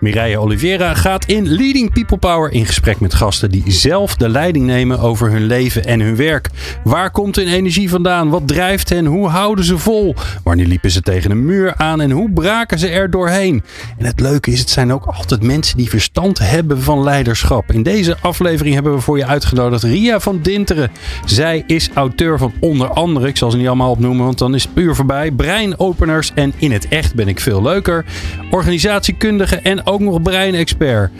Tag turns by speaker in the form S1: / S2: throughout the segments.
S1: Mireille Oliveira gaat in Leading People Power in gesprek met gasten die zelf de leiding nemen over hun leven en hun werk. Waar komt hun energie vandaan? Wat drijft hen? Hoe houden ze vol? Wanneer liepen ze tegen een muur aan en hoe braken ze er doorheen? En het leuke is, het zijn ook altijd mensen die verstand hebben van leiderschap. In deze aflevering hebben we voor je uitgenodigd Ria van Dinteren. Zij is auteur van onder andere, ik zal ze niet allemaal opnoemen, want dan is het puur voorbij. Breinopeners en In het Echt ben ik veel leuker. Organisatiekundige en ook nog breinexpert.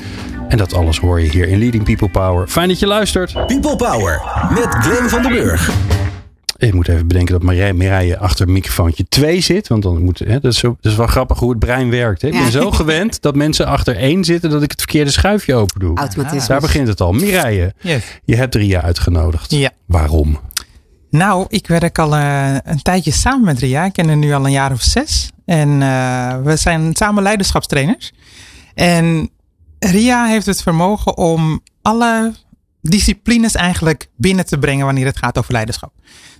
S1: En dat alles hoor je hier in Leading People Power. Fijn dat je luistert.
S2: People Power met Glenn van der Burg.
S1: Ik moet even bedenken dat Marije, Mireille achter microfoontje 2 zit. Want dan moet, hè, dat, is zo, dat is wel grappig hoe het brein werkt. Hè? Ik ben zo gewend dat mensen achter één zitten dat ik het verkeerde schuifje open doe.
S3: Automatisme.
S1: Daar begint het al. Mireille,
S4: Yes.
S1: je hebt Ria uitgenodigd.
S4: Ja.
S1: Waarom?
S4: Nou, ik werk al eh, een tijdje samen met Ria. Ik ken haar nu al een jaar of zes. En eh, we zijn samen leiderschapstrainers. En Ria heeft het vermogen om alle disciplines eigenlijk binnen te brengen wanneer het gaat over leiderschap.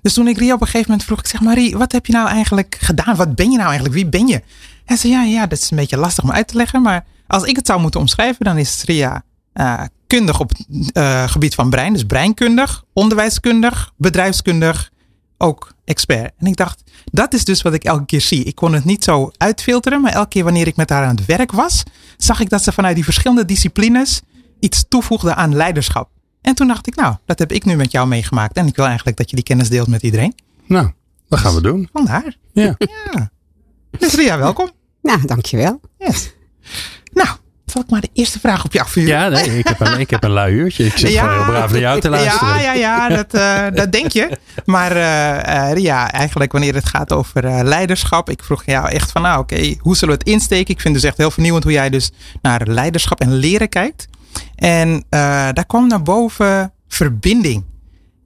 S4: Dus toen ik Ria op een gegeven moment vroeg, ik zeg Marie, wat heb je nou eigenlijk gedaan? Wat ben je nou eigenlijk? Wie ben je? En ze zei, ja, ja, dat is een beetje lastig om uit te leggen. Maar als ik het zou moeten omschrijven, dan is Ria eh, kundig op het eh, gebied van brein. Dus breinkundig, onderwijskundig, bedrijfskundig, ook expert. En ik dacht, dat is dus wat ik elke keer zie. Ik kon het niet zo uitfilteren, maar elke keer wanneer ik met haar aan het werk was, zag ik dat ze vanuit die verschillende disciplines iets toevoegde aan leiderschap. En toen dacht ik, nou, dat heb ik nu met jou meegemaakt. En ik wil eigenlijk dat je die kennis deelt met iedereen.
S1: Nou, dat gaan we doen.
S4: Vandaar.
S1: Ja.
S4: Ja. Dus Ria, welkom.
S3: Nou, dankjewel.
S4: Yes. Nou, zal ik maar de eerste vraag op je afvuren?
S1: Ja, nee, ik heb een, ik heb een lui uurtje. Ik zit gewoon heel braaf naar jou te luisteren.
S4: Ja, ja, ja, dat, eh, dat denk je. Maar eh, eh, Ria, eigenlijk wanneer het gaat over leiderschap. Ik vroeg jou echt van, nou oké, hoe zullen we het insteken? Ik vind het dus echt heel vernieuwend hoe jij dus naar leiderschap en leren kijkt. En daar kwam naar boven verbinding.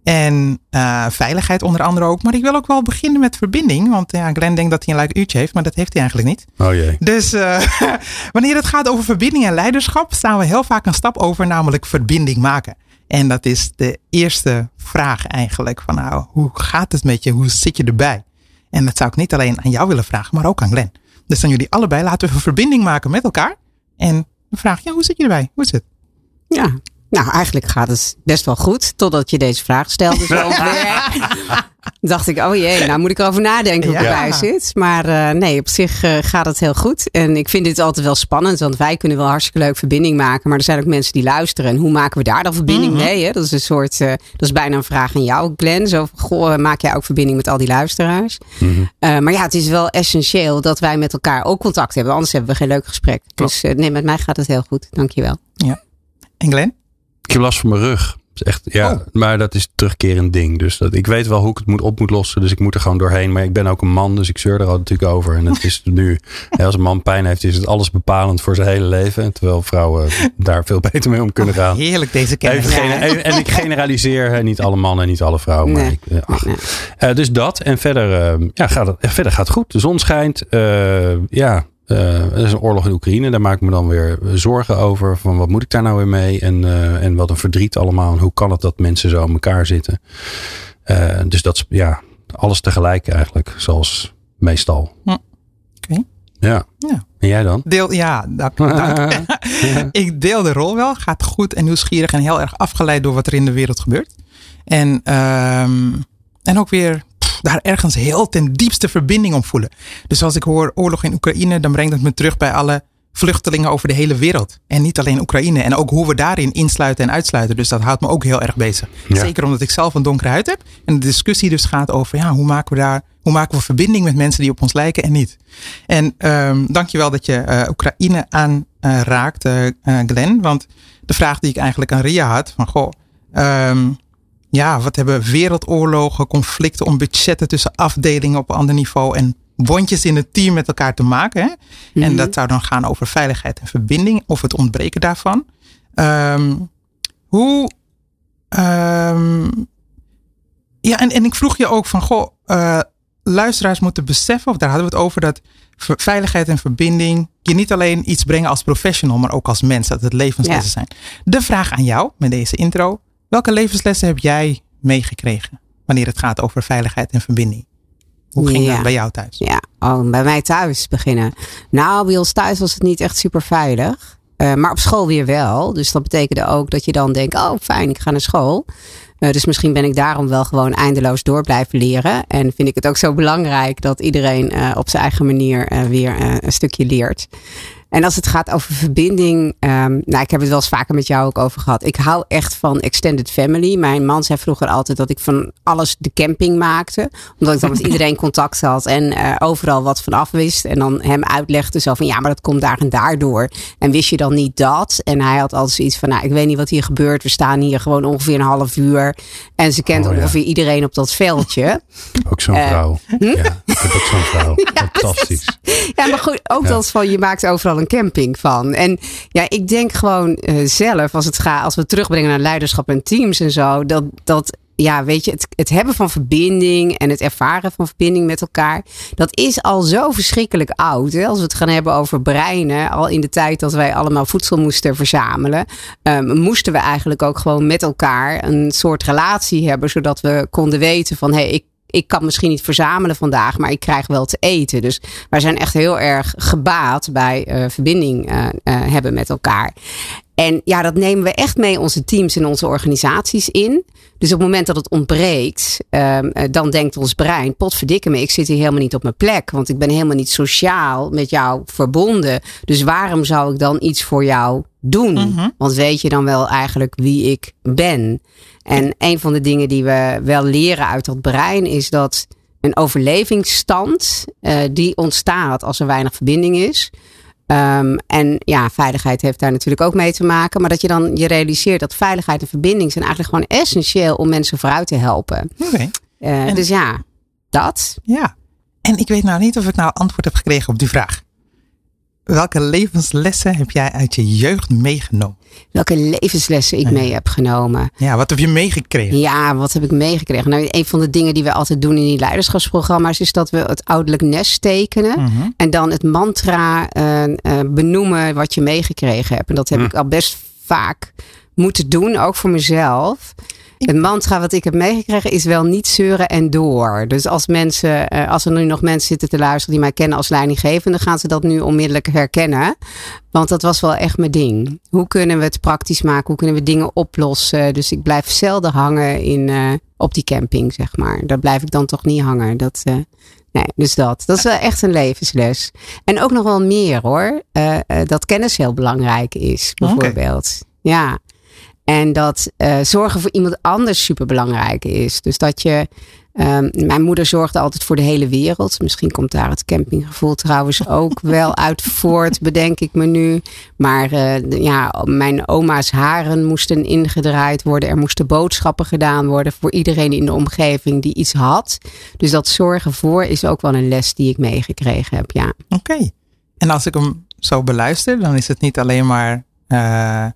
S4: En eh, veiligheid onder andere ook. Maar ik wil ook wel beginnen met verbinding. Want ja, Glenn denkt dat hij een leuk uurtje heeft. Maar dat heeft hij eigenlijk niet.
S1: Oh jee.
S4: Dus eh, wanneer het gaat over verbinding en leiderschap, staan we heel vaak een stap over, namelijk verbinding maken. En dat is de eerste vraag eigenlijk. Van nou, hoe gaat het met je? Hoe zit je erbij? En dat zou ik niet alleen aan jou willen vragen, maar ook aan Glenn. Dus aan jullie allebei laten we een verbinding maken met elkaar. En dan vraag je, ja, hoe zit je erbij? Hoe is het?
S3: Ja. Nou, eigenlijk gaat het best wel goed. Totdat je deze vraag stelde. Zo dacht ik, oh jee, nou moet ik erover nadenken hoe ik
S4: Ja.
S3: erbij zit. Maar eh, nee, op zich eh, gaat het heel goed. En ik vind dit altijd wel spannend. Want wij kunnen wel hartstikke leuk verbinding maken. Maar er zijn ook mensen die luisteren. En hoe maken we daar dan verbinding mee? Hè? Dat is een soort, eh, dat is bijna een vraag aan jou, Glenn. Zo goh, maak jij ook verbinding met al die luisteraars? Eh, maar ja, het is wel essentieel dat wij met elkaar ook contact hebben. Anders hebben we geen leuk gesprek. Dus nee, met mij gaat het heel goed. Dankjewel.
S4: En Glenn?
S1: Ik heb last van mijn rug. Is echt, ja,
S4: Oh.
S1: maar dat is een terugkerend ding. Dus dat, ik weet wel hoe ik het moet op moet lossen. Dus ik moet er gewoon doorheen. Maar ik ben ook een man, dus ik zeur er al natuurlijk over. En het is nu, ja, als een man pijn heeft, is het alles bepalend voor zijn hele leven. Terwijl vrouwen daar veel beter mee om kunnen gaan.
S4: Heerlijk deze kennis.
S1: En ik generaliseer hè, niet alle mannen en niet alle vrouwen. Maar ik, eh, ach. Eh, dus dat. En verder, eh, ja, gaat het, verder gaat het goed. De zon schijnt. Ja, er is een oorlog in Oekraïne. Daar maak ik me dan weer zorgen over. Van wat moet ik daar nou weer mee? En, eh, en wat een verdriet allemaal. En hoe kan het dat mensen zo aan elkaar zitten? Eh, dus dat is ja, alles tegelijk eigenlijk. Zoals meestal.
S4: Hm. Oké.
S1: Ja.
S4: Ja.
S1: En jij dan?
S4: Deel, ja, dank. dank. ik deel de rol wel. Gaat goed en nieuwsgierig en heel erg afgeleid door wat er in de wereld gebeurt. En, ehm, en ook weer daar ergens heel ten diepste verbinding om voelen. Dus als ik hoor oorlog in Oekraïne, dan brengt het me terug bij alle vluchtelingen over de hele wereld. En niet alleen Oekraïne. En ook hoe we daarin insluiten en uitsluiten. Dus dat houdt me ook heel erg bezig.
S1: Ja.
S4: Zeker omdat ik zelf een donkere huid heb. En de discussie dus gaat over ja, hoe maken we daar, hoe maken we verbinding met mensen die op ons lijken en niet. En um, dankjewel dat je uh, Oekraïne aanraakt, uh, uh, Glenn. Want de vraag die ik eigenlijk aan Ria had, van goh, um, ja, wat hebben wereldoorlogen, conflicten om budgetten tussen afdelingen op ander niveau en wondjes in het team met elkaar te maken. Hè? Mm -hmm. En dat zou dan gaan over veiligheid en verbinding of het ontbreken daarvan. Um, hoe, um, Ja, en, en ik vroeg je ook van, goh, uh, luisteraars moeten beseffen, of daar hadden we het over, dat veiligheid en verbinding je niet alleen iets brengen als professional, maar ook als mens, dat het levenslessen zijn. De vraag aan jou met deze intro, welke levenslessen heb jij meegekregen wanneer het gaat over veiligheid en verbinding? Hoe ging
S3: Ja.
S4: dat bij jou thuis?
S3: Ja, oh, bij mij thuis beginnen. Nou, bij ons thuis was het niet echt super veilig. Eh, maar op school weer wel. Dus dat betekende ook dat je dan denkt: oh fijn, ik ga naar school. Eh, dus misschien ben ik daarom wel gewoon eindeloos door blijven leren. En vind ik het ook zo belangrijk dat iedereen eh, op zijn eigen manier weer een stukje leert. En als het gaat over verbinding, ehm, nou, ik heb het wel eens vaker met jou ook over gehad. Ik hou echt van extended family. Mijn man zei vroeger altijd dat ik van alles de camping maakte. Omdat ik dan met iedereen contact had en eh, overal wat van af wist. En dan hem uitlegde zo van ja, maar dat komt daar en daardoor. En wist je dan niet dat? En hij had altijd zoiets van, nou, ik weet niet wat hier gebeurt. We staan hier gewoon ongeveer een half uur. En ze kent
S1: Oh, ja.
S3: ongeveer iedereen op dat veldje.
S1: Ook zo'n
S3: Eh,
S1: vrouw. Ja, ik heb ook zo'n vrouw. Fantastisch.
S3: Ja, maar goed, ook
S1: Ja.
S3: dat van je maakt overal een camping van. En ja, ik denk gewoon eh, zelf, als het gaat, als we terugbrengen naar leiderschap en teams en zo, dat, dat ja, weet je, het, het hebben van verbinding en het ervaren van verbinding met elkaar, dat is al zo verschrikkelijk oud. Hè? Als we het gaan hebben over breinen, al in de tijd dat wij allemaal voedsel moesten verzamelen, ehm, moesten we eigenlijk ook gewoon met elkaar een soort relatie hebben, zodat we konden weten van, hé, hey, ik ik kan misschien niet verzamelen vandaag, maar ik krijg wel te eten. Dus wij zijn echt heel erg gebaat bij eh, verbinding eh, eh, hebben met elkaar. En ja, dat nemen we echt mee onze teams en onze organisaties in. Dus op het moment dat het ontbreekt, ehm, eh, dan denkt ons brein, potverdikke me, ik zit hier helemaal niet op mijn plek. Want ik ben helemaal niet sociaal met jou verbonden. Dus waarom zou ik dan iets voor jou doen? Want weet je dan wel eigenlijk wie ik ben? En een van de dingen die we wel leren uit dat brein is dat een overlevingsstand eh, die ontstaat als er weinig verbinding is. Ehm, en ja, veiligheid heeft daar natuurlijk ook mee te maken. Maar dat je dan je realiseert dat veiligheid en verbinding zijn eigenlijk gewoon essentieel om mensen vooruit te helpen.
S4: Oké,
S3: Eh, Dus ja, dat.
S4: ja. En ik weet nou niet of ik nou antwoord heb gekregen op die vraag. Welke levenslessen heb jij uit je jeugd meegenomen?
S3: Welke levenslessen ik mee heb genomen.
S4: Ja, wat heb je meegekregen?
S3: Ja, wat heb ik meegekregen? Nou, een van de dingen die we altijd doen in die leiderschapsprogramma's is dat we het ouderlijk nest tekenen.
S4: Mhm.
S3: En dan het mantra eh, eh, benoemen wat je meegekregen hebt. En dat heb ik al best vaak moeten doen, ook voor mezelf. Het mantra wat ik heb meegekregen is wel niet zeuren en door. Dus als mensen, eh, als er nu nog mensen zitten te luisteren die mij kennen als leidinggevende, gaan ze dat nu onmiddellijk herkennen. Want dat was wel echt mijn ding. Hoe kunnen we het praktisch maken? Hoe kunnen we dingen oplossen? Dus ik blijf zelden hangen in, eh, op die camping, zeg maar. Daar blijf ik dan toch niet hangen. Dat, eh, nee, dus dat. Dat is wel echt een levensles. En ook nog wel meer hoor. Dat kennis heel belangrijk is, bijvoorbeeld. Ja. En dat eh, zorgen voor iemand anders super belangrijk is. Dus dat je. ehm, mijn moeder zorgde altijd voor de hele wereld. Misschien komt daar het campinggevoel trouwens ook wel uit voort, bedenk ik me nu. Maar eh, ja, mijn oma's haren moesten ingedraaid worden. Er moesten boodschappen gedaan worden voor iedereen in de omgeving die iets had. Dus dat zorgen voor is ook wel een les die ik meegekregen heb. Ja.
S4: Oké. En als ik hem zo beluister, dan is het niet alleen maar eh,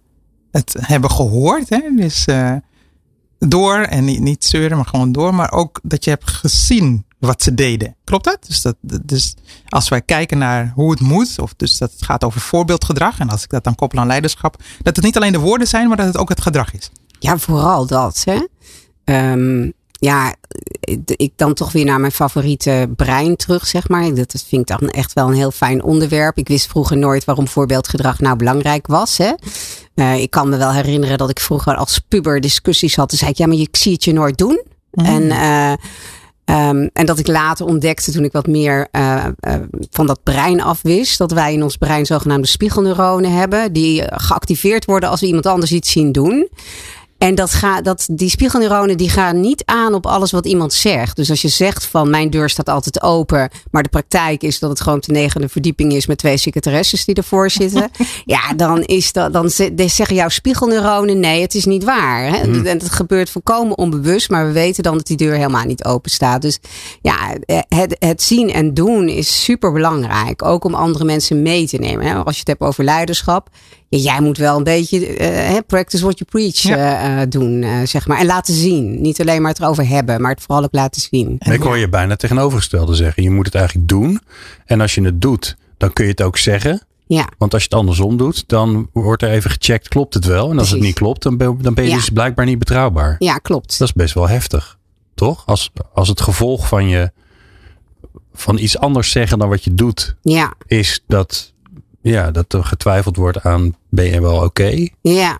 S4: het hebben gehoord. Hè? Dus eh, door en niet, niet zeuren, maar gewoon door. Maar ook dat je hebt gezien wat ze deden. Klopt dat? Dus, dat, dus als wij kijken naar hoe het moet, of dus dat het gaat over voorbeeldgedrag. En als ik dat dan koppel aan leiderschap, dat het niet alleen de woorden zijn, maar dat het ook het gedrag is.
S3: Ja, vooral dat. Hè? Ehm, ja, ik dan toch weer naar mijn favoriete brein terug, zeg maar. Dat vind ik dan echt wel een heel fijn onderwerp. Ik wist vroeger nooit waarom voorbeeldgedrag nou belangrijk was. Hè? Eh, ik kan me wel herinneren dat ik vroeger als puber discussies had. Toen zei ik, ja, maar je, ik zie het je nooit doen. En, eh, ehm, en dat ik later ontdekte, toen ik wat meer eh, van dat brein afwist, dat wij in ons brein zogenaamde spiegelneuronen hebben, die geactiveerd worden als we iemand anders iets zien doen. En dat gaat, dat, die spiegelneuronen die gaan niet aan op alles wat iemand zegt. Dus als je zegt van mijn deur staat altijd open. Maar de praktijk is dat het gewoon de negende verdieping is met twee secretaresses die ervoor zitten. ja, dan, is dat, dan ze- dan zeggen jouw spiegelneuronen nee, het is niet waar. Hè? En dat gebeurt volkomen onbewust. Maar we weten dan dat die deur helemaal niet open staat. Dus ja, het, het zien en doen is super belangrijk. Ook om andere mensen mee te nemen. Hè? Als je het hebt over leiderschap. Ja, jij moet wel een beetje eh, practice what you preach
S4: Ja.
S3: eh, eh, doen, zeg maar. En laten zien. Niet alleen maar het erover hebben, maar het vooral ook laten zien.
S1: Ik hoor je bijna tegenovergestelde zeggen. Je moet het eigenlijk doen. En als je het doet, dan kun je het ook zeggen.
S3: Ja,
S1: Want als je het andersom doet, dan wordt er even gecheckt, klopt het wel? En als het niet klopt, dan ben, dan ben je
S3: Ja.
S1: dus blijkbaar niet betrouwbaar.
S3: ja klopt.
S1: Dat is best wel heftig, toch? Als, als het gevolg van je van iets anders zeggen dan wat je doet,
S3: Ja,
S1: is dat, ja, dat er getwijfeld wordt aan ben je wel oké?
S3: ja.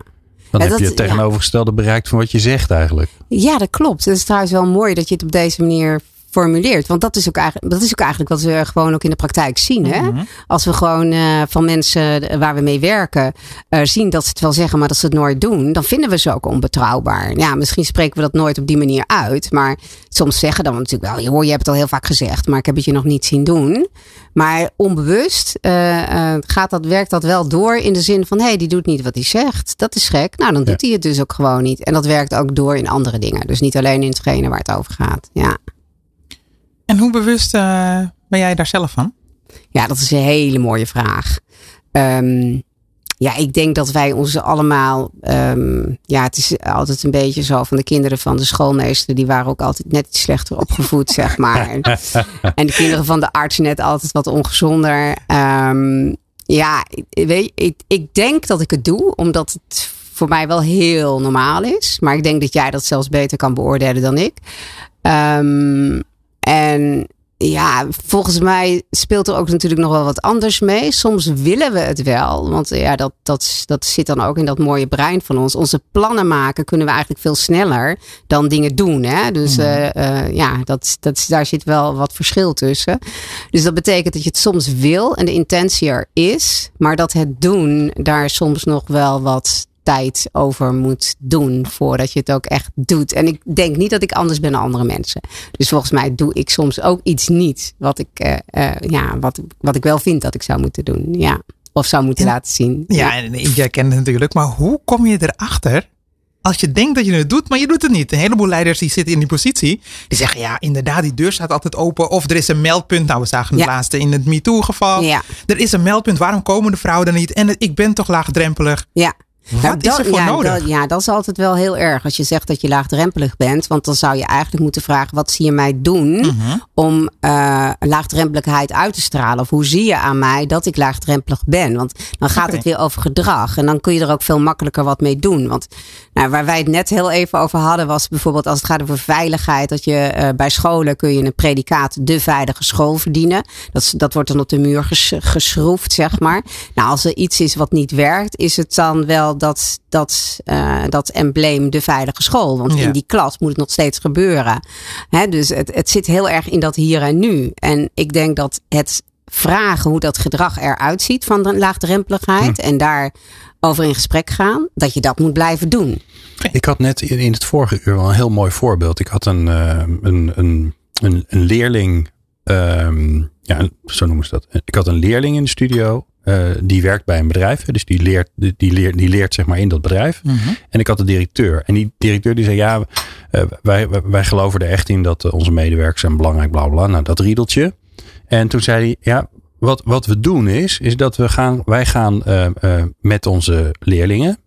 S1: Dan
S3: Ja,
S1: heb je het tegenovergestelde bereikt van wat je zegt eigenlijk.
S3: Ja, dat klopt. Het is trouwens wel mooi dat je het op deze manier formuleert. Want dat is ook eigenlijk, dat is ook eigenlijk wat we gewoon ook in de praktijk zien. Hè? Als we gewoon eh, van mensen waar we mee werken eh, zien dat ze het wel zeggen, maar dat ze het nooit doen, dan vinden we ze ook onbetrouwbaar. Ja, misschien spreken we dat nooit op die manier uit. Maar soms zeggen dan natuurlijk wel, joh, je hebt het al heel vaak gezegd, maar ik heb het je nog niet zien doen. Maar onbewust eh, eh, gaat dat, werkt dat wel door in de zin van, hé, hey, die doet niet wat hij zegt. Dat is gek. Nou, dan doet hij het dus ook gewoon niet. En dat werkt ook door in andere dingen. Dus niet alleen in hetgene waar het over gaat. Ja.
S4: En hoe bewust eh, ben jij daar zelf van?
S3: Ja, dat is een hele mooie vraag. Ehm, ja, ik denk dat wij ons allemaal. ehm, ja, het is altijd een beetje zo van de kinderen van de schoolmeester. Die waren ook altijd net iets slechter opgevoed, zeg maar. En, en de kinderen van de arts net altijd wat ongezonder. Ehm, ja, ik- weet je, ik, ik denk dat ik het doe, omdat het voor mij wel heel normaal is. Maar ik denk dat jij dat zelfs beter kan beoordelen dan ik. Ehm, en ja, volgens mij speelt er ook natuurlijk nog wel wat anders mee. Soms willen we het wel, want ja, dat, dat, dat zit dan ook in dat mooie brein van ons. Onze plannen maken kunnen we eigenlijk veel sneller dan dingen doen. Hè? Dus eh, eh, ja, dat, dat, daar zit wel wat verschil tussen. Dus dat betekent dat je het soms wil en de intentie er is, maar dat het doen daar soms nog wel wat tijd over moet doen voordat je het ook echt doet. En ik denk niet dat ik anders ben dan andere mensen. Dus volgens mij doe ik soms ook iets niet wat ik, eh, eh, ja, wat, wat ik wel vind dat ik zou moeten doen. Ja. Of zou moeten
S4: En-
S3: laten zien.
S4: Ja, en ik herken het natuurlijk. Maar hoe kom je erachter als je denkt dat je het doet, maar je doet het niet? Een heleboel leiders die zitten in die positie. Die zeggen ja, inderdaad, die deur staat altijd open. Of er is een meldpunt. Nou, we zagen het
S3: Ja.
S4: laatste in het MeToo-geval.
S3: Ja.
S4: Er is een meldpunt. Waarom komen de vrouwen er niet? En het- ik ben toch laagdrempelig.
S3: Ja.
S4: Wat
S3: Nou,
S4: is
S3: dat-
S4: er voor
S3: ja,
S4: nodig?
S3: Dat, ja, dat is altijd wel heel erg. Als je zegt dat je laagdrempelig bent. Want dan zou je eigenlijk moeten vragen: wat zie je mij doen
S4: Mhm.
S3: om eh, laagdrempeligheid uit te stralen? Of hoe zie je aan mij dat ik laagdrempelig ben? Want dan gaat het weer over gedrag. En dan kun je er ook veel makkelijker wat mee doen. Want nou, waar wij het net heel even over hadden, was bijvoorbeeld als het gaat over veiligheid. Dat je eh, bij scholen kun je een predicaat de veilige school verdienen. Dat, dat wordt dan op de muur ges- geschroefd, zeg maar. Nou, als er iets is wat niet werkt, is het dan wel dat, dat, eh, dat embleem de veilige school. Want
S4: Ja.
S3: in die klas moet het nog steeds gebeuren. Hè, dus het, het zit heel erg in dat hier en nu. En ik denk dat het vragen hoe dat gedrag eruit ziet van de laagdrempeligheid. En daar over in gesprek gaan, dat je dat moet blijven doen.
S1: Ik had net in, het vorige uur wel een heel mooi voorbeeld. Ik had een, eh, een, een, een, een leerling, ehm, ja, zo noemen ze dat. Ik had een leerling in de studio. eh, die werkt bij een bedrijf. Dus die leert, die, leert, die leert zeg maar in dat bedrijf. En ik had de directeur. En die directeur die zei, ja, eh, wij, wij, wij geloven er echt in dat onze medewerkers zijn belangrijk, bla bla, bla. Nou, dat riedeltje. En toen zei hij, ja, wat, wat we doen is, is dat we gaan, wij gaan eh, eh, met onze leerlingen,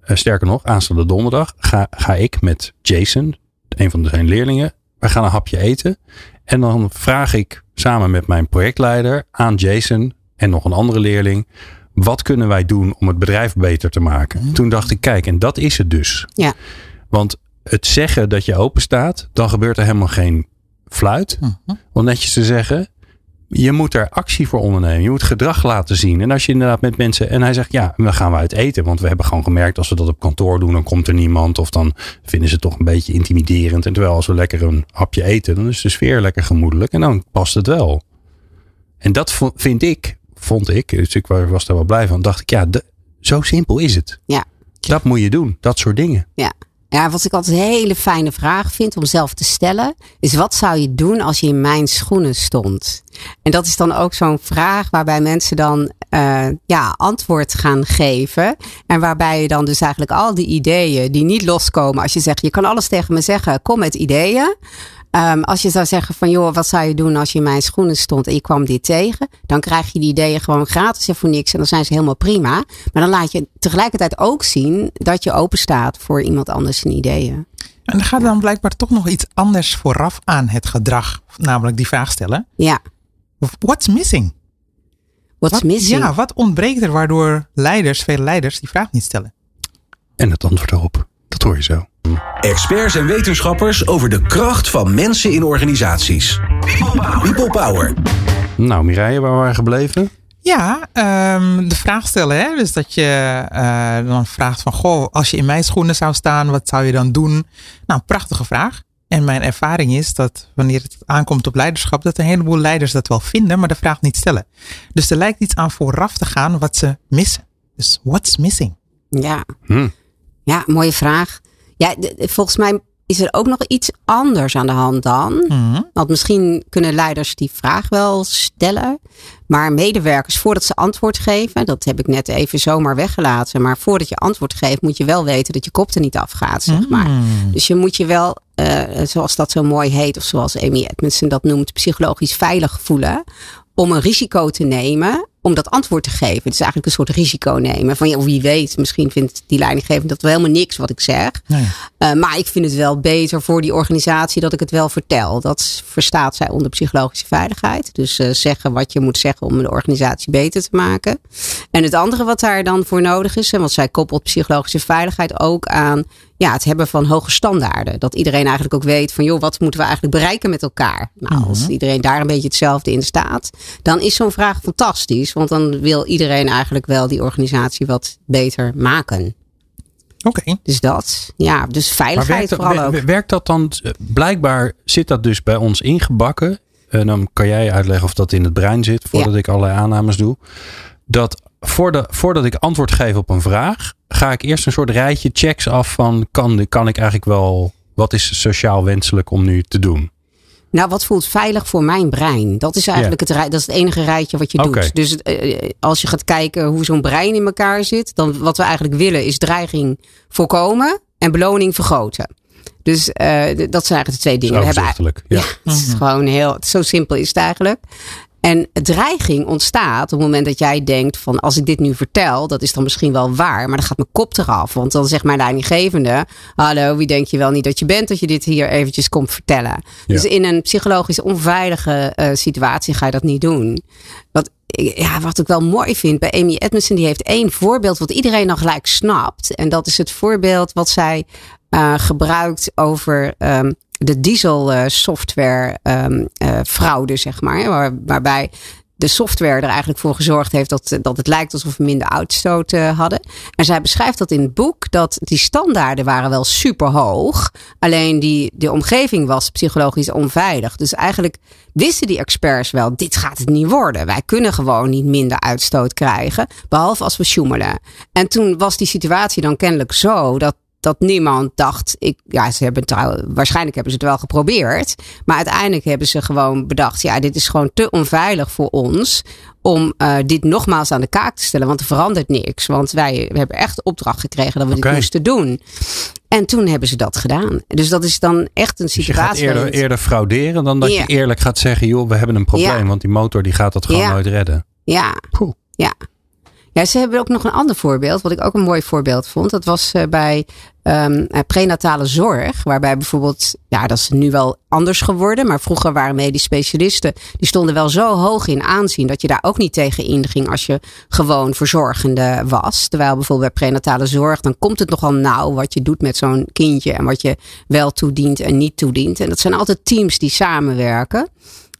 S1: eh, sterker nog, aanstaande donderdag ga, ga ik met Jason, een van zijn leerlingen, wij gaan een hapje eten. En dan vraag ik samen met mijn projectleider aan Jason en nog een andere leerling, wat kunnen wij doen om het bedrijf beter te maken? Toen dacht ik, kijk, en dat is het dus.
S3: Ja.
S1: Want het zeggen dat je open staat, dan gebeurt er helemaal geen fluit. Om netjes te zeggen, je moet er actie voor ondernemen. Je moet gedrag laten zien. En als je inderdaad met mensen. En hij zegt ja, dan gaan we uit eten. Want we hebben gewoon gemerkt als we dat op kantoor doen, dan komt er niemand. Of dan vinden ze het toch een beetje intimiderend. En terwijl als we lekker een hapje eten, dan is de sfeer lekker gemoedelijk. En dan past het wel. En dat vind ik, vond ik, dus ik was daar wel blij van. Dacht ik, ja, de- zo simpel is het.
S3: Ja.
S1: Dat moet je doen. Dat soort dingen.
S3: Ja. Ja, wat ik altijd een hele fijne vraag vind om zelf te stellen, is wat zou je doen als je in mijn schoenen stond? En dat is dan ook zo'n vraag waarbij mensen dan uh, ja, antwoord gaan geven. En waarbij je dan dus eigenlijk al die ideeën die niet loskomen. Als je zegt, je kan alles tegen me zeggen, kom met ideeën. Um, als je zou zeggen van joh, wat zou je doen als je in mijn schoenen stond en je kwam dit tegen, dan krijg je die ideeën gewoon gratis en voor niks en dan zijn ze helemaal prima. Maar dan laat je tegelijkertijd ook zien dat je open staat voor iemand anders zijn ideeën.
S4: En er gaat dan blijkbaar toch nog iets anders vooraf aan het gedrag, namelijk die vraag stellen.
S3: Ja.
S4: What's missing?
S3: What's
S4: wat,
S3: missing?
S4: Ja, wat ontbreekt er waardoor leiders, veel leiders, die vraag niet stellen?
S1: En het antwoord erop, dat hoor je zo.
S2: Experts en wetenschappers over de kracht van mensen in organisaties. People Power.
S1: Nou, Mireille, waar waren we gebleven?
S4: Ja, um, de vraag stellen. Hè? Dus dat je uh, dan vraagt van, goh, als je in mijn schoenen zou staan, wat zou je dan doen? Nou, prachtige vraag. En mijn ervaring is dat wanneer het aankomt op leiderschap, dat een heleboel leiders dat wel vinden, maar de vraag niet stellen. Dus er lijkt iets aan vooraf te gaan wat ze missen. Dus what's missing?
S3: Ja, hm. ja mooie vraag. Ja, volgens mij is er ook nog iets anders aan de hand dan. Mm Want misschien kunnen leiders die vraag wel stellen. Maar medewerkers, voordat ze antwoord geven, dat heb ik net even zomaar weggelaten. Maar voordat je antwoord geeft, moet je wel weten dat je kop er niet afgaat, zeg maar. Mhm. Dus je moet je wel, uh, zoals dat zo mooi heet, of zoals Amy Edmondson dat noemt, psychologisch veilig voelen. Om een risico te nemen om dat antwoord te geven. Het is eigenlijk een soort risico nemen. Van ja, wie weet, misschien vindt die leidinggevende dat wel helemaal niks wat ik zeg. Nee. Uh, maar ik vind het wel beter voor die organisatie dat ik het wel vertel. Dat verstaat zij onder psychologische veiligheid. Dus uh, zeggen wat je moet zeggen om de organisatie beter te maken. En het andere wat daar dan voor nodig is, en wat zij koppelt psychologische veiligheid ook aan ja, het hebben van hoge standaarden. Dat iedereen eigenlijk ook weet van joh, wat moeten we eigenlijk bereiken met elkaar? Nou, als mhm. iedereen daar een beetje hetzelfde in staat, dan is zo'n vraag fantastisch. Want dan wil iedereen eigenlijk wel die organisatie wat beter maken.
S4: Oké.
S3: Dus dat. Ja, dus veiligheid
S1: werkt,
S3: vooral ook.
S1: Werkt dat dan, eh, blijkbaar zit dat dus bij ons ingebakken. En dan kan jij uitleggen of dat in het brein zit, voordat ik allerlei aannames doe. Dat voordat, voordat ik antwoord geef op een vraag, ga ik eerst een soort rijtje checks af van kan, kan ik eigenlijk wel, wat is sociaal wenselijk om nu te doen?
S3: Nou, wat voelt veilig voor mijn brein? Dat is eigenlijk het, dat is het enige rijtje wat je doet. Dus uh, als je gaat kijken hoe zo'n brein in elkaar zit, dan wat we eigenlijk willen is dreiging voorkomen en beloning vergroten. Dus uh, dat zijn eigenlijk de twee dingen.
S1: we hebben, ja.
S3: ja. het is gewoon heel, zo simpel is het eigenlijk. En dreiging ontstaat op het moment dat jij denkt van als ik dit nu vertel, dat is dan misschien wel waar, maar dan gaat mijn kop eraf. Want dan zegt mijn leidinggevende, hallo, wie denk je wel niet dat je bent dat je dit hier eventjes komt vertellen. Dus in een psychologisch onveilige uh, situatie ga je dat niet doen. Wat, ja, wat ik wel mooi vind bij Amy Edmondson, die heeft één voorbeeld wat iedereen dan gelijk snapt. En dat is het voorbeeld wat zij uh, gebruikt over um, de diesel uh, software um, uh, fraude, zeg maar. Waar, waarbij de software er eigenlijk voor gezorgd heeft dat, dat het lijkt alsof we minder uitstoot hadden. En zij beschrijft dat in het boek dat die standaarden waren wel super hoog. Alleen die, de omgeving was psychologisch onveilig. Dus eigenlijk wisten die experts wel, dit gaat het niet worden. Wij kunnen gewoon niet minder uitstoot krijgen, behalve als we sjoemelen. En toen was die situatie dan kennelijk zo dat dat niemand dacht, ik, ja, ze hebben trouw, waarschijnlijk hebben ze het wel geprobeerd. Maar uiteindelijk hebben ze gewoon bedacht, ja, dit is gewoon te onveilig voor ons om uh, dit nogmaals aan de kaak te stellen. Want er verandert niks. Want wij we hebben echt opdracht gekregen dat we dit moesten doen. En toen hebben ze dat gedaan. Dus dat is dan echt een situatie.
S1: Dus je gaat eerder, eerder frauderen dan dat je eerlijk gaat zeggen: joh, we hebben een probleem. Want die motor die gaat dat gewoon nooit redden.
S3: Ja. Ja. Ja, ze hebben ook nog een ander voorbeeld, wat ik ook een mooi voorbeeld vond. Dat was uh, bij um, prenatale zorg, waarbij bijvoorbeeld, ja, dat is nu wel anders geworden, maar vroeger waren medisch specialisten, die stonden wel zo hoog in aanzien dat je daar ook niet tegen inging als je gewoon verzorgende was. Terwijl bijvoorbeeld bij prenatale zorg, dan komt het nogal nauw wat je doet met zo'n kindje en wat je wel toedient en niet toedient. En dat zijn altijd teams die samenwerken.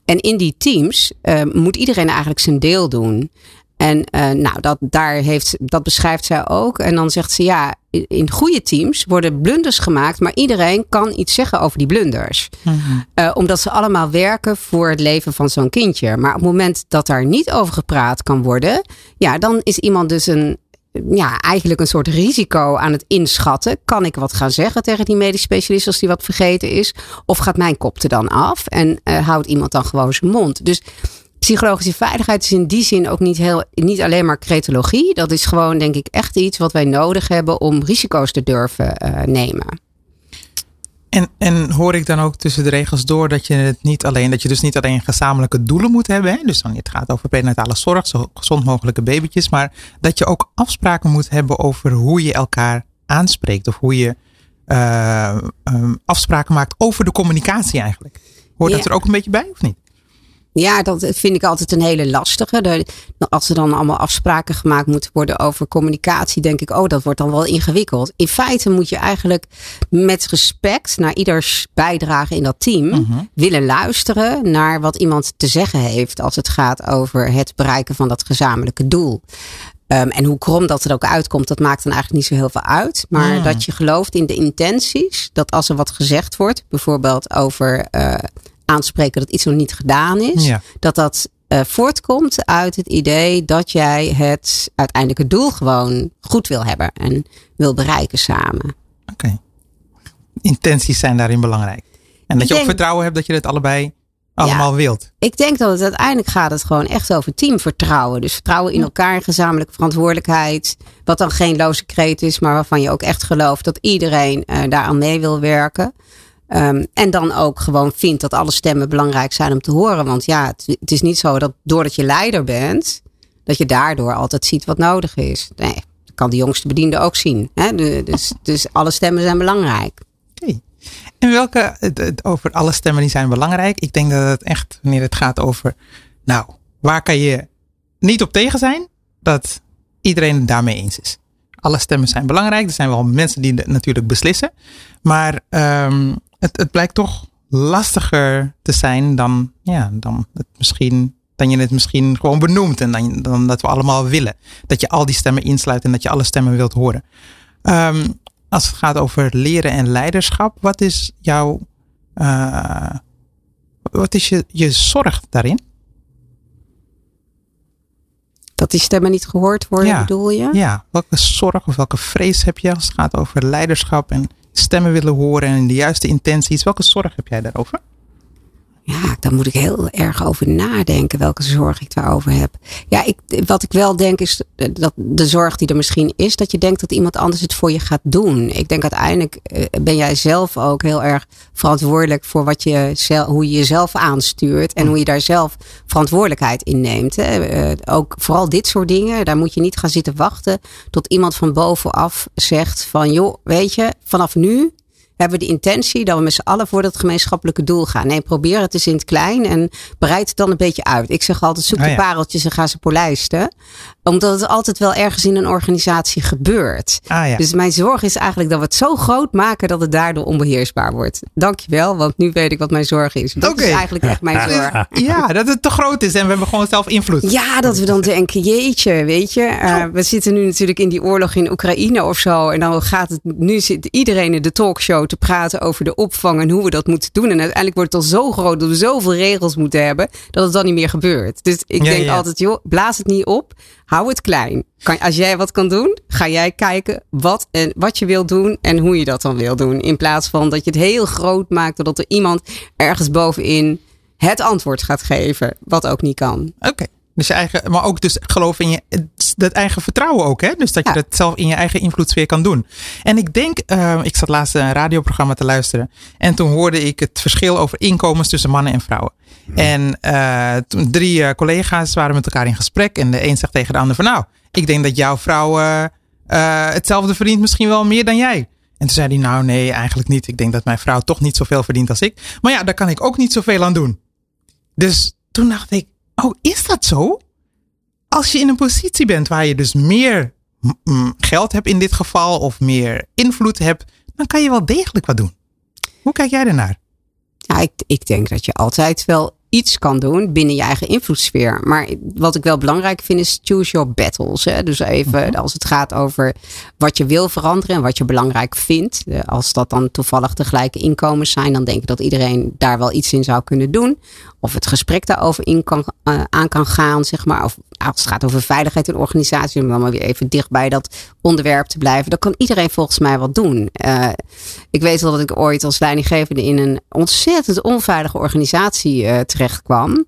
S3: En in die teams uh, moet iedereen eigenlijk zijn deel doen. En uh, nou, dat, daar heeft, dat beschrijft zij ook. En dan zegt ze ja, in goede teams worden blunders gemaakt, maar iedereen kan iets zeggen over die blunders. Mm uh, omdat ze allemaal werken voor het leven van zo'n kindje. Maar op het moment dat daar niet over gepraat kan worden, ja, dan is iemand dus een, ja, eigenlijk een soort risico aan het inschatten. Kan ik wat gaan zeggen tegen die medisch specialist als die wat vergeten is? Of gaat mijn kop er dan af en uh, houdt iemand dan gewoon zijn mond? Dus psychologische veiligheid is in die zin ook niet, heel, niet alleen maar cretologie. Dat is gewoon, denk ik, echt iets wat wij nodig hebben om risico's te durven uh, nemen.
S4: En, en hoor ik dan ook tussen de regels door dat je het niet alleen, dat je dus niet alleen gezamenlijke doelen moet hebben. Hè? Dus dan het gaat over prenatale zorg, zo gezond mogelijke babytjes. Maar dat je ook afspraken moet hebben over hoe je elkaar aanspreekt. Of hoe je uh, um, afspraken maakt over de communicatie eigenlijk. Hoort
S3: Ja.
S4: dat er ook een beetje bij of niet?
S3: Ja, dat vind ik altijd een hele lastige. Als er dan allemaal afspraken gemaakt moeten worden over communicatie, denk ik, oh, dat wordt dan wel ingewikkeld. In feite moet je eigenlijk met respect naar ieders bijdrage in dat team willen luisteren naar wat iemand te zeggen heeft als het gaat over het bereiken van dat gezamenlijke doel. Um, en hoe krom dat er ook uitkomt, dat maakt dan eigenlijk niet zo heel veel uit. Maar dat je gelooft in de intenties. Dat als er wat gezegd wordt, bijvoorbeeld over uh, aanspreken dat iets nog niet gedaan is.
S4: Ja.
S3: Dat dat uh, voortkomt uit het idee dat jij het uiteindelijke doel gewoon goed wil hebben. En wil bereiken samen.
S4: Oké. Intenties zijn daarin belangrijk. En dat
S3: Ik
S4: je ook vertrouwen hebt dat je het allebei allemaal wilt.
S3: Ik denk dat het uiteindelijk gaat het gewoon echt over teamvertrouwen. Dus vertrouwen in elkaar, gezamenlijke verantwoordelijkheid. Wat dan geen loze kreet is, maar waarvan je ook echt gelooft dat iedereen uh, daaraan mee wil werken. Um, en dan ook gewoon vindt dat alle stemmen belangrijk zijn om te horen. Want ja, het, is niet zo dat doordat je leider bent, dat je daardoor altijd ziet wat nodig is. Nee, dat kan de jongste bediende ook zien. Hè? Dus, dus alle stemmen zijn belangrijk.
S4: Okay. En welke, het, over alle stemmen die zijn belangrijk. Ik denk dat het echt, wanneer het gaat over, nou, waar kan je niet op tegen zijn? Dat iedereen het daarmee eens is. Alle stemmen zijn belangrijk. Er zijn wel mensen die natuurlijk beslissen. Maar um, het, het blijkt toch lastiger te zijn dan, ja, dan, het misschien, dan je het misschien gewoon benoemt. En dan, dan dat we allemaal willen. Dat je al die stemmen insluit en dat je alle stemmen wilt horen. Um, als het gaat over leren en leiderschap, wat is jouw, uh, wat is je, je zorg daarin?
S3: Dat die stemmen niet gehoord worden, ja. bedoel je?
S4: Ja, welke zorg of welke vrees heb je als het gaat over leiderschap en stemmen willen horen en de juiste intenties? Welke zorg heb jij daarover?
S3: Daar moet ik heel erg over nadenken welke zorg ik daarover heb. Ja, ik, wat ik wel denk is dat de zorg die er misschien is, dat je denkt dat iemand anders het voor je gaat doen. Ik denk uiteindelijk ben jij zelf ook heel erg verantwoordelijk voor wat je hoe je jezelf aanstuurt en hoe je daar zelf verantwoordelijkheid in neemt. Hè. Ook vooral dit soort dingen, daar moet je niet gaan zitten wachten tot iemand van bovenaf zegt van joh, weet je, vanaf nu hebben we de intentie dat we met z'n allen voor dat gemeenschappelijke doel gaan. Nee, probeer het eens in het klein en bereid het dan een beetje uit. Ik zeg altijd, zoek de
S4: Ah, ja.
S3: pareltjes en ga ze polijsten. Omdat het altijd wel ergens in een organisatie gebeurt.
S4: Ah, ja.
S3: Dus mijn zorg is eigenlijk dat we het zo groot maken dat het daardoor onbeheersbaar wordt. Dankjewel, want nu weet ik wat mijn zorg is. Dat is eigenlijk echt mijn zorg.
S4: Ja, dat het te groot is en we hebben gewoon zelf invloed.
S3: Ja, dat we dan denken, jeetje, weet je. Uh, we zitten nu natuurlijk in die oorlog in Oekraïne of zo. En dan gaat het, nu zit iedereen in de talkshow te praten over de opvang en hoe we dat moeten doen. En uiteindelijk wordt het al zo groot dat we zoveel regels moeten hebben, dat het dan niet meer gebeurt. Dus ik
S4: Ja,
S3: denk
S4: ja.
S3: altijd, joh, blaas het niet op. Hou het klein. Kan, als jij wat kan doen, ga jij kijken wat, en wat je wil doen en hoe je dat dan wil doen. In plaats van dat je het heel groot maakt, doordat er iemand ergens bovenin het antwoord gaat geven, wat ook niet kan.
S4: Oké. Dus je eigen, maar ook dus geloof in je, dat eigen vertrouwen ook, hè? Dus dat je
S3: Ja.
S4: dat zelf in je eigen invloedssfeer kan doen. En ik denk, uh, ik zat laatst een radioprogramma te luisteren. En toen hoorde ik het verschil over inkomens tussen mannen en vrouwen. En uh, toen drie uh, collega's waren met elkaar in gesprek. En de een zegt tegen de ander van nou, ik denk dat jouw vrouw hetzelfde verdient, misschien wel meer dan jij. En toen zei hij, nou nee, eigenlijk niet. Ik denk dat mijn vrouw toch niet zoveel verdient als ik. Maar ja, daar kan ik ook niet zoveel aan doen. Dus toen dacht ik, oh, is dat zo? Als je in een positie bent waar je dus meer geld hebt in dit geval, of meer invloed hebt, dan kan je wel degelijk wat doen. Hoe kijk jij ernaar?
S3: Ja, ik, ik denk dat je altijd wel iets kan doen binnen je eigen invloedssfeer. Maar wat ik wel belangrijk vind is choose your battles. Hè? Dus even -hmm. als het gaat over wat je wil veranderen en wat je belangrijk vindt. Als dat dan toevallig de gelijke inkomens zijn, dan denk ik dat iedereen daar wel iets in zou kunnen doen. Of het gesprek daarover in kan, uh, aan kan gaan, zeg maar. Of als het gaat over veiligheid in organisaties, om dan maar weer even dicht bij dat onderwerp te blijven. Dan kan iedereen volgens mij wat doen. Uh, ik weet wel dat ik ooit als leidinggevende in een ontzettend onveilige organisatie uh, terecht kwam.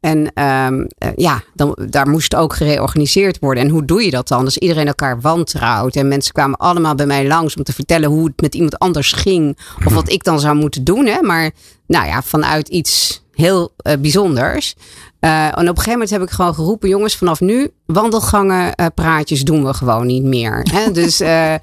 S3: En ehm, eh, ja, dan, daar moest ook gereorganiseerd worden. En hoe doe je dat dan? Dus iedereen elkaar wantrouwt. En mensen kwamen allemaal bij mij langs om te vertellen hoe het met iemand anders ging. Of wat ik dan zou moeten doen. Hè? Maar nou ja, vanuit iets heel uh, bijzonders. Uh, en op een gegeven moment heb ik gewoon geroepen: jongens, vanaf nu wandelgangen, uh, praatjes doen we gewoon niet meer. Hè? Dus uh,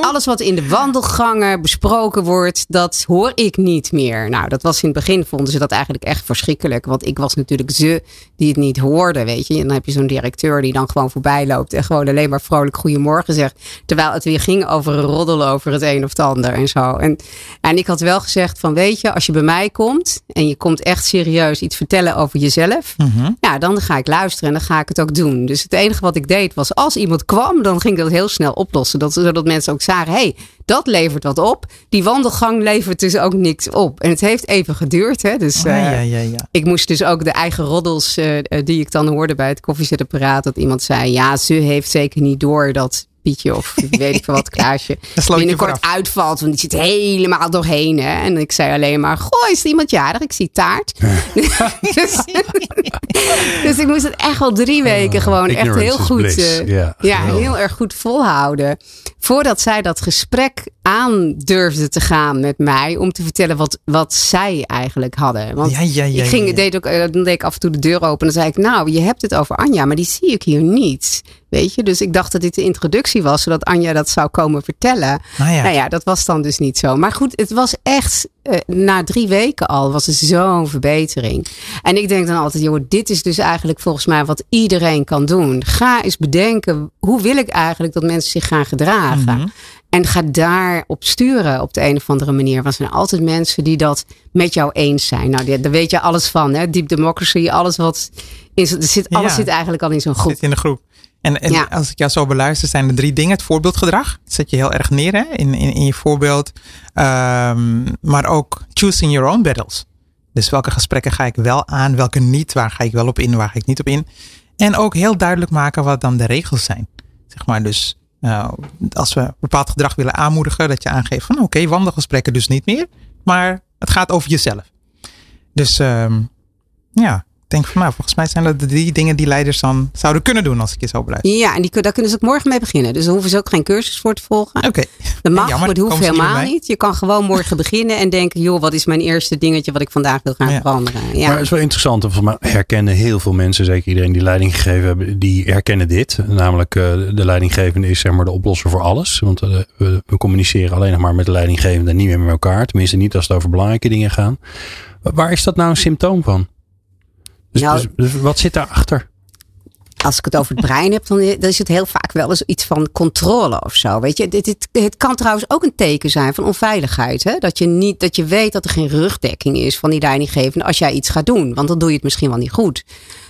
S3: alles wat in de wandelgangen besproken wordt, dat hoor ik niet meer. Nou, dat was in het begin, vonden ze dat eigenlijk echt verschrikkelijk. Want ik was natuurlijk ze die het niet hoorde, weet je. En dan heb je zo'n directeur die dan gewoon voorbij loopt en gewoon alleen maar vrolijk goedemorgen zegt. Terwijl het weer ging over een roddel over het een of het ander en zo. En, en ik had wel gezegd van, weet je, als je bij mij komt en je komt echt serieus iets vertellen over jezelf. Mm -hmm. Ja, dan ga ik luisteren en dan ga ik het ook doen. Dus het enige wat ik deed was als iemand kwam, dan ging ik dat heel snel oplossen. Dat, zodat mensen ook zagen, hé, hey, dat levert wat op. Die wandelgang levert dus ook niks op. En het heeft even geduurd. Hè? Dus uh, ja, ja, ja, ik moest dus ook de eigen roddels uh, die ik dan hoorde bij het koffiezetapparaat. Dat iemand zei, ja, ze heeft zeker niet door dat Pietje of weet ik veel wat Klaasje binnenkort uitvalt. Want die zit helemaal doorheen. Hè? En ik zei alleen maar, goh, is er iemand jarig? Ik zie taart. dus, dus, ik moest het echt al drie weken gewoon echt heel goed, uh, yeah. ja, heel erg goed volhouden. Voordat zij dat gesprek aan durfde te gaan met mij om te vertellen wat, wat zij eigenlijk hadden. Want
S4: ja, ja, ja,
S3: ik ging, Deed ook, dan deed ik af en toe de deur open en dan zei ik, nou, je hebt het over Anja, maar die zie ik hier niet. Weet je, dus ik dacht dat dit de introductie was, zodat Anja dat zou komen vertellen.
S4: Nou ja,
S3: nou ja dat was dan dus niet zo. Maar goed, het was echt, uh, na drie weken al, was er zo'n verbetering. En ik denk dan altijd, joh, dit is dus eigenlijk volgens mij wat iedereen kan doen. Ga eens bedenken, hoe wil ik eigenlijk dat mensen zich gaan gedragen? Mm -hmm. En ga daarop sturen op de een of andere manier. Want er zijn altijd mensen die dat met jou eens zijn. Nou, daar weet je alles van. Hè? Deep democracy, alles wat. Is, er zit, alles ja, zit eigenlijk al in zo'n groep.
S4: Zit in de groep. En, en ja. als ik jou zo beluister, zijn er drie dingen. Het voorbeeldgedrag. Dat zet je heel erg neer hè? In, in, in je voorbeeld. Um, maar ook choosing your own battles. Dus welke gesprekken ga ik wel aan, welke niet? Waar ga ik wel op in, waar ga ik niet op in? En ook heel duidelijk maken wat dan de regels zijn. Zeg maar dus nou, als we bepaald gedrag willen aanmoedigen, dat je aangeeft van oké, wandelgesprekken dus niet meer, maar het gaat over jezelf. Dus um, ja, denk van nou, volgens mij zijn dat de drie dingen die leiders dan zouden kunnen doen als ik je zo beluister.
S3: Ja, en die, daar kunnen ze ook morgen mee beginnen. Dus daar hoeven ze ook geen cursus voor te volgen.
S4: Oké. Okay.
S3: Dat mag, maar dat hoeft helemaal niet. Je kan gewoon morgen beginnen en denken, joh, wat is mijn eerste dingetje wat ik vandaag wil gaan ja. veranderen. Ja.
S1: Maar het is wel interessant. Volgens mij herkennen heel veel mensen, zeker iedereen die leiding gegeven hebben, die herkennen dit. Namelijk uh, de leidinggevende is zeg maar de oplosser voor alles. Want uh, we, we communiceren alleen nog maar met de leidinggevende en niet meer met elkaar. Tenminste niet als het over belangrijke dingen gaan. Waar is dat nou een symptoom van? Dus, nou, dus, dus wat zit daarachter?
S3: Als ik het over het brein heb, dan is het heel vaak wel eens iets van controle of zo. Weet je, het, het, het kan trouwens ook een teken zijn van onveiligheid. Hè? Dat, je niet, dat je weet dat er geen rugdekking is van die leidinggevende als jij iets gaat doen. Want dan doe je het misschien wel niet goed.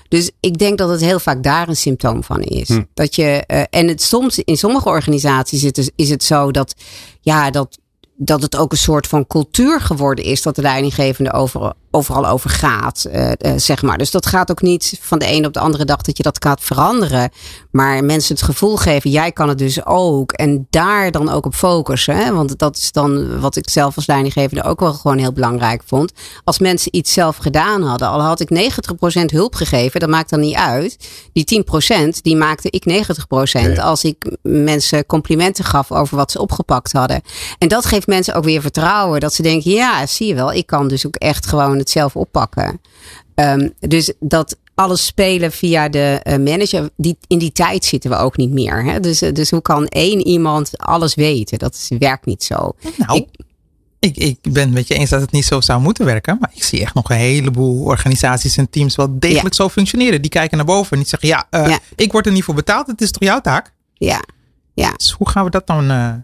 S3: Dus ik denk dat het heel vaak daar een symptoom van is. Hm. Dat je, uh, en het, soms in sommige organisaties is het, is het zo dat, ja, dat dat het ook een soort van cultuur geworden is dat de leidinggevende over, overal over gaat, uh, uh, zeg maar. Dus dat gaat ook niet van de ene op de andere dag dat je dat gaat veranderen. Maar mensen het gevoel geven, jij kan het dus ook. En daar dan ook op focussen. Hè? Want dat is dan wat ik zelf als leidinggevende ook wel gewoon heel belangrijk vond. Als mensen iets zelf gedaan hadden, al had ik 90% hulp gegeven, dat maakt dan niet uit. Die 10% die maakte ik 90% ja. als ik mensen complimenten gaf over wat ze opgepakt hadden. En dat geeft mensen ook weer vertrouwen. Dat ze denken, ja, zie je wel, ik kan dus ook echt gewoon het zelf oppakken. Um, dus dat alles spelen via de uh, manager, die, in die tijd zitten we ook niet meer. Hè? Dus, dus hoe kan één iemand alles weten? Dat is, werkt niet zo.
S4: Nou, ik, ik, ik ben het met je eens dat het niet zo zou moeten werken. Maar ik zie echt nog een heleboel organisaties en teams wel degelijk ja. zo functioneren. Die kijken naar boven en die zeggen, ja, uh, ja, ik word er niet voor betaald. Het is toch jouw taak?
S3: Ja. ja.
S4: Dus hoe gaan we dat dan... Uh,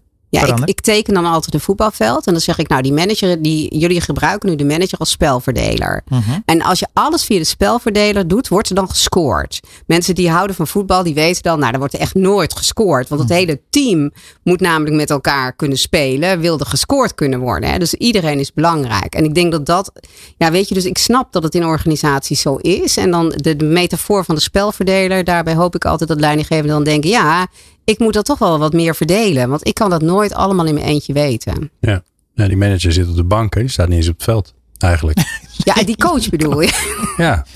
S3: ja, ik, ik, teken dan altijd een voetbalveld. En dan zeg ik, nou, die manager, die, jullie gebruiken nu de manager als spelverdeler.
S4: Mhm.
S3: En als je alles via de spelverdeler doet, wordt er dan gescoord. Mensen die houden van voetbal, die weten dan, nou, er wordt er echt nooit gescoord. Want het
S4: Mhm.
S3: hele team moet namelijk met elkaar kunnen spelen, wil er gescoord kunnen worden. Hè? Dus iedereen is belangrijk. En ik denk dat dat, ja, weet je, dus ik snap dat het in organisaties zo is. En dan de, de metafoor van de spelverdeler, daarbij hoop ik altijd dat leidinggevenden dan denken, ja, ik moet dat toch wel wat meer verdelen. Want ik kan dat nooit allemaal in mijn eentje weten.
S1: Ja, ja die manager zit op de bank. Hè? Die staat niet eens op het veld, eigenlijk.
S3: Ja, die coach bedoel je.
S1: Ja.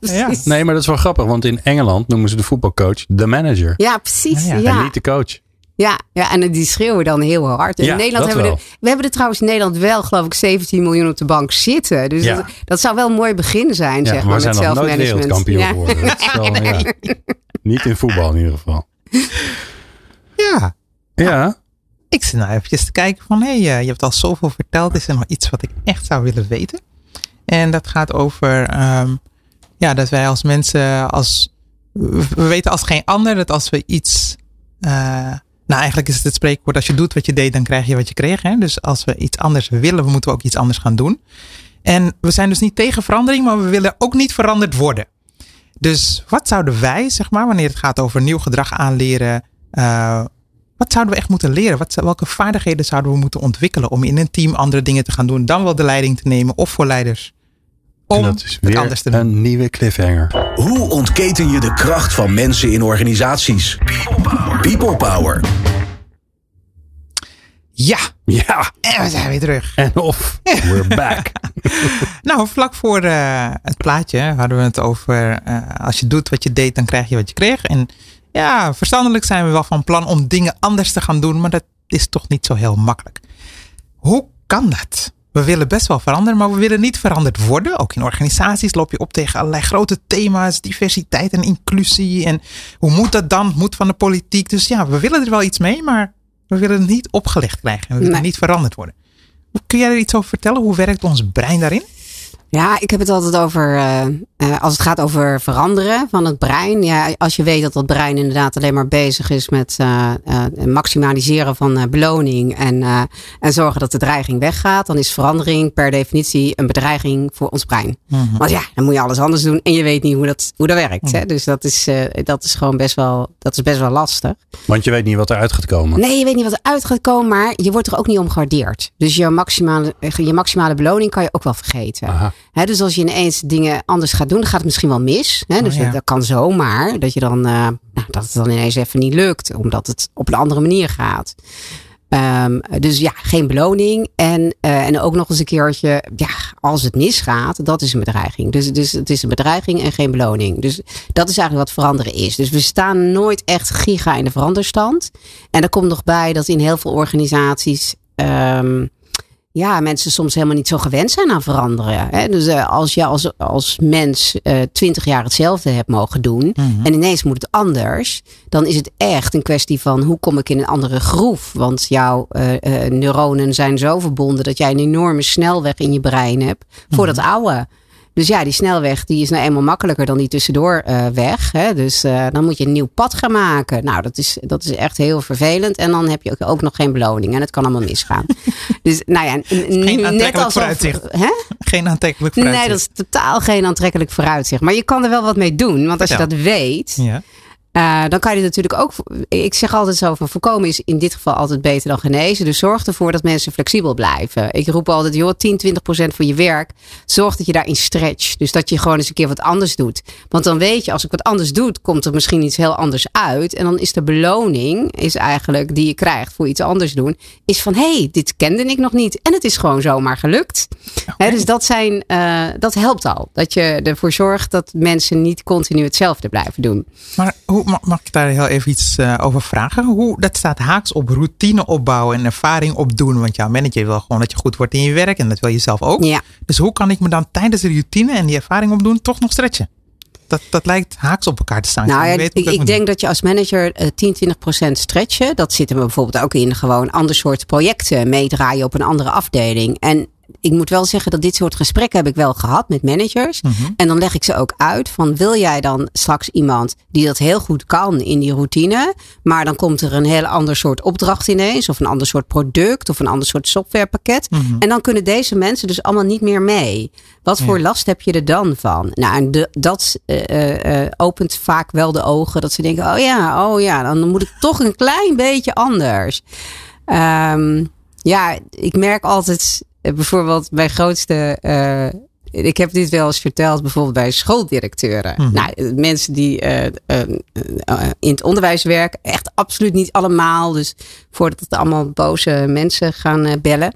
S4: Ja.
S1: Nee, maar dat is wel grappig, want in Engeland noemen ze de voetbalcoach de manager.
S3: Ja, precies.
S4: Ja,
S3: Ja,
S4: ja.
S1: En
S3: ja.
S1: niet de coach.
S3: Ja, en die schreeuwen dan heel hard. En
S1: Ja,
S3: in Nederland
S1: dat
S3: hebben we,
S1: wel.
S3: we hebben er trouwens in Nederland wel, geloof ik, 17 miljoen op de bank zitten. Dus
S1: Ja.
S3: dat, dat zou wel een mooi begin zijn,
S1: Ja,
S3: zeg
S1: maar
S3: maar,
S1: we zijn
S3: met
S1: nog nooit
S3: zelfmanagement.
S1: wereldkampioen
S3: Ja.
S1: geworden. Wel, ja. Niet in voetbal in ieder geval.
S4: Ja.
S1: Ja,
S4: Ik zit nou eventjes te kijken van, hé, hey, eh, je hebt al zoveel verteld. Is er nog iets wat ik echt zou willen weten? En dat gaat over, ehm, ja, dat wij als mensen, als, we weten als geen ander dat als we iets, eh, nou eigenlijk is het het spreekwoord, als je doet wat je deed, dan krijg je wat je kreeg. Hè? Dus als we iets anders willen, moeten we ook iets anders gaan doen. En we zijn dus niet tegen verandering, maar we willen ook niet veranderd worden. Dus wat zouden wij, zeg maar, wanneer het gaat over nieuw gedrag aanleren, eh, wat zouden we echt moeten leren? Wat, welke vaardigheden zouden we moeten ontwikkelen om in een team andere dingen te gaan doen, dan wel de leiding te nemen of voor leiders?
S1: en
S4: Om
S1: dat is
S4: het
S1: weer
S4: anders te doen.
S1: een nieuwe cliffhanger.
S2: Hoe ontketen je de kracht van mensen in organisaties? People Power.
S4: Ja,
S1: Ja,
S4: en we zijn weer terug.
S1: en of we're back.
S4: Nou, vlak voor eh, het plaatje hadden we het over eh, als je doet wat je deed, dan krijg je wat je kreeg. En ja, verstandelijk zijn we wel van plan om dingen anders te gaan doen, maar dat is toch niet zo heel makkelijk. Hoe kan dat? We willen best wel veranderen, maar we willen niet veranderd worden. Ook in organisaties loop je op tegen allerlei grote thema's, diversiteit en inclusie. En hoe moet dat dan? Het moet van de politiek. Dus ja, we willen er wel iets mee, maar we willen het niet opgelegd krijgen. En we willen
S3: Nee.
S4: niet veranderd worden. Kun jij er iets over vertellen? Hoe werkt ons brein daarin?
S3: Ja, ik heb het altijd over, eh, eh, als het gaat over veranderen van het brein. Ja, als je weet dat dat brein inderdaad alleen maar bezig is met eh, maximaliseren van beloning en, en zorgen dat de dreiging weggaat, dan is verandering per definitie een bedreiging voor ons brein. Want ja, dan moet je alles anders doen en je weet niet hoe dat, hoe dat werkt. Hè? Dus dat is, dat is gewoon best wel, dat is best wel lastig.
S1: Want je weet niet wat eruit gaat komen.
S3: Nee, je weet niet wat eruit gaat komen, maar je wordt er ook niet om gewaardeerd. Dus je maximale, je maximale beloning kan je ook wel vergeten.
S1: Aha.
S3: Dus als je ineens dingen anders gaat doen, dan gaat het misschien wel mis. Dus
S4: Oh, ja.
S3: dat, dat kan zomaar. Dat, je dan, eh, nou, dat het dan ineens even niet lukt, omdat het op een andere manier gaat. Ehm, dus ja, geen beloning. En, eh, en ook nog eens een keertje, ja, als het misgaat, dat is een bedreiging. Dus, dus het is een bedreiging en geen beloning. Dus dat is eigenlijk wat veranderen is. Dus we staan nooit echt giga in de veranderstand. En er komt nog bij dat in heel veel organisaties. ehm, ja, mensen soms helemaal niet zo gewend zijn aan veranderen. Hè? Dus eh, als je als, als mens twintig jaar hetzelfde hebt mogen doen
S4: Mhm.
S3: en ineens moet het anders, dan is het echt een kwestie van hoe kom ik in een andere groef? Want jouw eh, eh, neuronen zijn zo verbonden dat jij een enorme snelweg in je brein hebt voor dat oude. Dus ja, die snelweg die is nou eenmaal makkelijker dan die tussendoorweg. hè? Dus eh, dan moet je een nieuw pad gaan maken. Nou, dat is, dat is echt heel vervelend. En dan heb je ook, ook nog geen beloning. En het kan allemaal misgaan. dus nou ja, n- n- net
S4: aantrekkelijk
S3: alsof...
S4: vooruitzicht.
S3: Hè?
S4: Geen aantrekkelijk
S3: Nee,
S4: vooruitzicht.
S3: dat is totaal geen aantrekkelijk vooruitzicht. Maar je kan er wel wat mee doen. Want als je dat weet,
S4: Ja.
S3: Eh, dan kan je natuurlijk ook. Ik zeg altijd zo: van voorkomen is in dit geval altijd beter dan genezen. Dus zorg ervoor dat mensen flexibel blijven. Ik roep altijd: joh, 10, 20 procent van je werk. Zorg dat je daarin stretch. Dus dat je gewoon eens een keer wat anders doet. Want dan weet je, als ik wat anders doe, komt er misschien iets heel anders uit. En dan is de beloning, is eigenlijk die je krijgt voor iets anders doen, is van: hé, hey, dit kende ik nog niet. En het is gewoon zomaar gelukt. Hè, dus dat, zijn, eh, dat helpt al. Dat je ervoor zorgt dat mensen niet continu hetzelfde blijven doen.
S4: Maar hoe, ma- mag ik daar heel even iets eh, over vragen? Hoe, dat staat haaks op routine opbouwen en ervaring opdoen. Want jouw manager wil gewoon dat je goed wordt in je werk. En dat wil je zelf ook.
S3: Ja.
S4: Dus hoe kan ik me dan tijdens de routine en die ervaring opdoen toch nog stretchen? Dat, dat lijkt haaks op elkaar te staan.
S3: Nou ja,
S4: weet
S3: ik, ik denk
S4: doen.
S3: dat je als manager eh, 10, 20 procent stretchen. Dat zit er bijvoorbeeld ook in gewoon ander soort projecten meedraaien op een andere afdeling. En ik moet wel zeggen dat dit soort gesprekken heb ik wel gehad met managers.
S4: Mhm.
S3: En dan leg ik ze ook uit van wil jij dan straks iemand die dat heel goed kan in die routine. Maar dan komt er een heel ander soort opdracht ineens. Of een ander soort product of een ander soort softwarepakket.
S4: Mhm.
S3: En dan kunnen deze mensen dus allemaal niet meer mee. Wat voor last heb je er dan van? Nou, en de, dat eh, eh, eh, opent vaak wel de ogen. Dat ze denken, oh ja, oh ja, dan moet het toch een klein beetje anders. Ehm, ja, ik merk altijd, bijvoorbeeld mijn grootste eh, ik heb dit wel eens verteld, bijvoorbeeld bij schooldirecteuren.
S4: Mhm.
S3: Nou, mensen die eh, eh, eh, in het onderwijs werken, echt absoluut niet allemaal. Dus voordat het allemaal boze mensen gaan eh, bellen.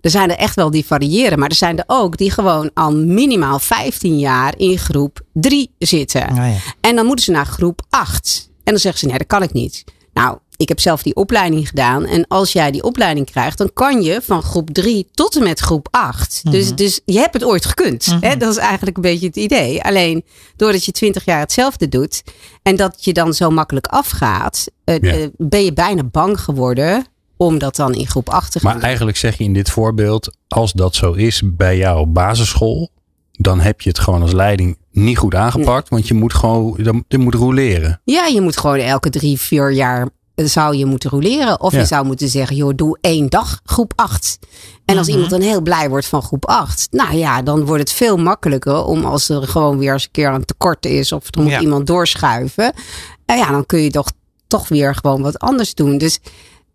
S3: Er zijn er echt wel die variëren, maar er zijn er ook die gewoon al minimaal 15 jaar in groep 3 zitten.
S4: Nou ja.
S3: En dan moeten ze naar groep 8. En dan zeggen ze, nee, dat kan ik niet. Nou, ik heb zelf die opleiding gedaan. En als jij die opleiding krijgt, dan kan je van groep 3 tot en met groep 8. dus, dus je hebt het ooit gekund. hè? Dat is eigenlijk een beetje het idee. Alleen doordat je 20 jaar hetzelfde doet en dat je dan zo makkelijk afgaat, eh,
S1: Ja.
S3: eh, ben je bijna bang geworden om dat dan in groep 8 te gaan
S1: Maar
S3: doen.
S1: eigenlijk zeg je in dit voorbeeld, als dat zo is bij jou op basisschool, dan heb je het gewoon als leiding niet goed aangepakt. Want je moet gewoon, je moet roleren.
S3: Ja, je moet gewoon elke drie, vier jaar zou je moeten roleren. Of
S1: Ja.
S3: je zou moeten zeggen, joh, doe één dag groep 8. En als iemand dan heel blij wordt van groep 8, nou ja, dan wordt het veel makkelijker om als er gewoon weer eens een keer een tekort is of er moet
S4: Ja.
S3: iemand doorschuiven. Nou ja, dan kun je toch, toch weer gewoon wat anders doen. Dus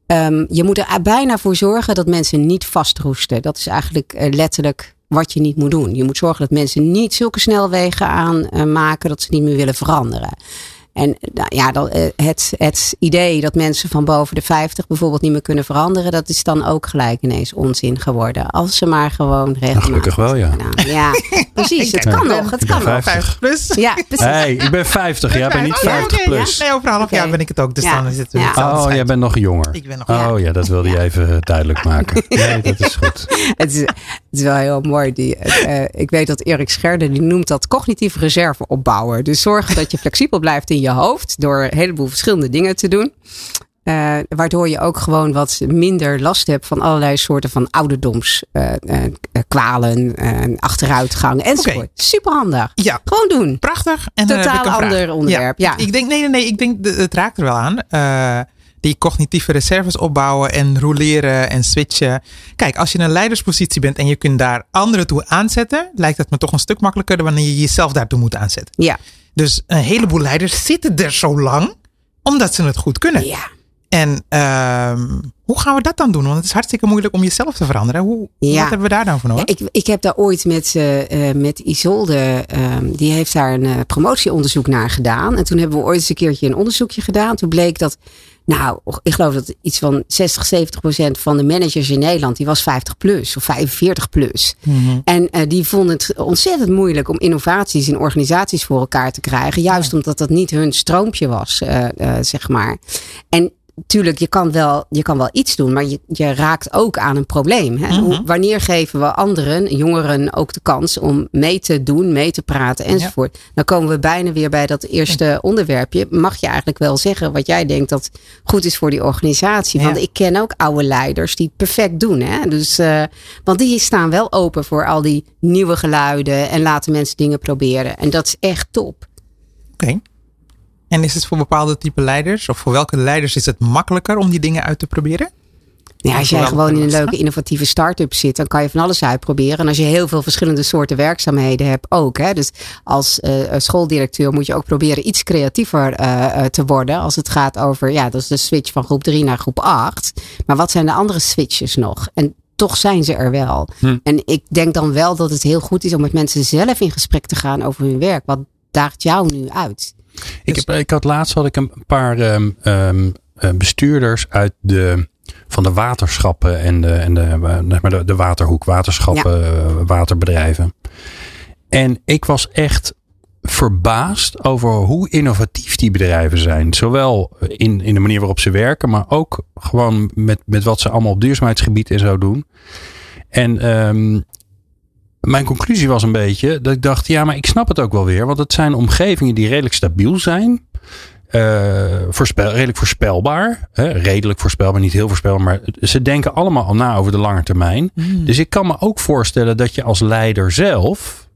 S3: ehm, je moet er bijna voor zorgen dat mensen niet vastroesten. Dat is eigenlijk eh, letterlijk wat je niet moet doen. Je moet zorgen dat mensen niet zulke snelwegen aanmaken dat ze niet meer willen veranderen. En nou ja, dan, eh, het, het idee dat mensen van boven de 50 bijvoorbeeld niet meer kunnen veranderen, dat is dan ook gelijk ineens onzin geworden. Als ze maar gewoon regelmatig.
S1: gelukkig wel, ja.
S3: Nou, ja, precies. Het kan nog. Het
S1: Ik ben
S3: kan nog.
S1: 50.
S4: 50 plus.
S3: Ja, precies.
S1: hey, ik ben 50, jij bent niet
S4: Oh, ja,
S1: 50
S4: oké, ja.
S1: plus.
S4: Nee, over een half jaar ben ik het ook. Dus
S3: Ja.
S4: dan is het
S3: Ja.
S1: Oh, jij bent nog jonger.
S4: Ik ben nog
S1: Oh ja, dat wilde je even duidelijk maken. Nee, dat is goed.
S3: Het is, is wel heel mooi. Die, eh, ik weet dat Erik Scherder die noemt dat cognitieve reserve opbouwen. Dus zorgen dat je flexibel blijft in je hoofd door een heleboel verschillende dingen te doen. Eh, waardoor je ook gewoon wat minder last hebt van allerlei soorten van ouderdomskwalen, achteruitgang enzovoort.
S4: Oké.
S3: Super handig.
S4: Ja,
S3: Gewoon doen.
S4: prachtig. En
S3: Totaal
S4: vraag.
S3: ander onderwerp, ja.
S4: Ik denk, nee, nee, nee. Ik denk, de- het raakt er wel aan. Die cognitieve reserves opbouwen en roleren en switchen. Kijk, als je in een leiderspositie bent en je kunt daar anderen toe aanzetten, lijkt het me toch een stuk makkelijker dan wanneer je jezelf daartoe moet aanzetten.
S3: Ja.
S4: Dus een heleboel leiders zitten er zo lang omdat ze het goed kunnen.
S3: Ja.
S4: En ehm, hoe gaan we dat dan doen? Want het is hartstikke moeilijk om jezelf te veranderen. Hoe,
S3: Ja.
S4: Wat hebben we daar dan voor nodig?
S3: Ik, ik heb daar ooit met, eh, eh, met Isolde, ehm, die heeft daar een eh, promotieonderzoek naar gedaan. En toen hebben we ooit eens een keertje een onderzoekje gedaan. Toen bleek dat, nou, ik geloof dat iets van 60, 70 procent van de managers in Nederland, die was 50 plus of 45 plus.
S4: Mhm.
S3: En die vonden het ontzettend moeilijk om innovaties in organisaties voor elkaar te krijgen. Juist omdat dat niet hun stroompje was, zeg maar. En tuurlijk, je kan wel, je kan wel iets doen, maar je, je raakt ook aan een probleem. Hè? Hoe, wanneer geven we anderen, jongeren, ook de kans om mee te doen, mee te praten enzovoort? Dan komen we bijna weer bij dat eerste onderwerpje. Mag je eigenlijk wel zeggen wat jij denkt dat goed is voor die organisatie? Want
S4: Ja.
S3: ik ken ook oude leiders die het perfect doen. Hè? Dus, eh, want die staan wel open voor al die nieuwe geluiden en laten mensen dingen proberen. En dat is echt top.
S4: Oké. En is het voor bepaalde type leiders, of voor welke leiders is het makkelijker om die dingen uit te proberen?
S3: Ja, als jij gewoon in een leuke innovatieve start-up zit, dan kan je van alles uitproberen. En als je heel veel verschillende soorten werkzaamheden hebt, ook. Hè? Dus als eh, schooldirecteur moet je ook proberen iets creatiever eh, eh, te worden. Als het gaat over, ja, dat is de switch van groep 3 naar groep 8. Maar wat zijn de andere switches nog? En toch zijn ze er wel.
S1: Hm.
S3: En ik denk dan wel dat het heel goed is om met mensen zelf in gesprek te gaan over hun werk. Wat daagt jou nu uit?
S1: Ik, heb, ik had laatst had ik een paar ehm, ehm, eh, bestuurders uit de, van de waterschappen en de, en de, eh, zeg maar de, de waterhoek, waterschappen, eh, waterbedrijven. En ik was echt verbaasd over hoe innovatief die bedrijven zijn. Zowel in, in de manier waarop ze werken, maar ook gewoon met, met wat ze allemaal op duurzaamheidsgebied en zo doen. En ehm, mijn conclusie was een beetje dat ik dacht, ja, maar ik snap het ook wel weer. Want het zijn omgevingen die redelijk stabiel zijn. eh, voorspel, redelijk voorspelbaar. Hè, redelijk voorspelbaar, niet heel voorspelbaar. Maar ze denken allemaal al na over de lange termijn. Dus ik kan me ook voorstellen dat je als leider zelf.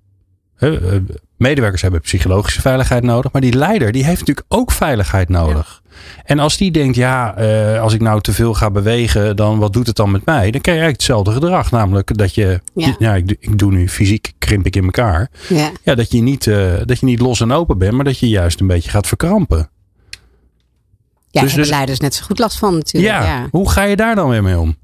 S1: hè, eh, medewerkers hebben psychologische veiligheid nodig. Maar die leider die heeft natuurlijk ook veiligheid nodig. En als die denkt, ja, eh, als ik nou te veel ga bewegen, dan wat doet het dan met mij? Dan krijg je eigenlijk hetzelfde gedrag. Namelijk dat je,
S3: Ja.
S1: ja, ik, doe- ik doe nu fysiek, krimp ik in elkaar.
S3: Ja.
S1: Ja, dat je, niet, eh, dat je niet los en open bent, maar dat je juist een beetje gaat verkrampen.
S3: Ja,
S1: Dus- dus-
S3: leiders net zo goed last van natuurlijk.
S1: Ja,
S3: ja.
S1: hoe ga je daar dan weer mee om?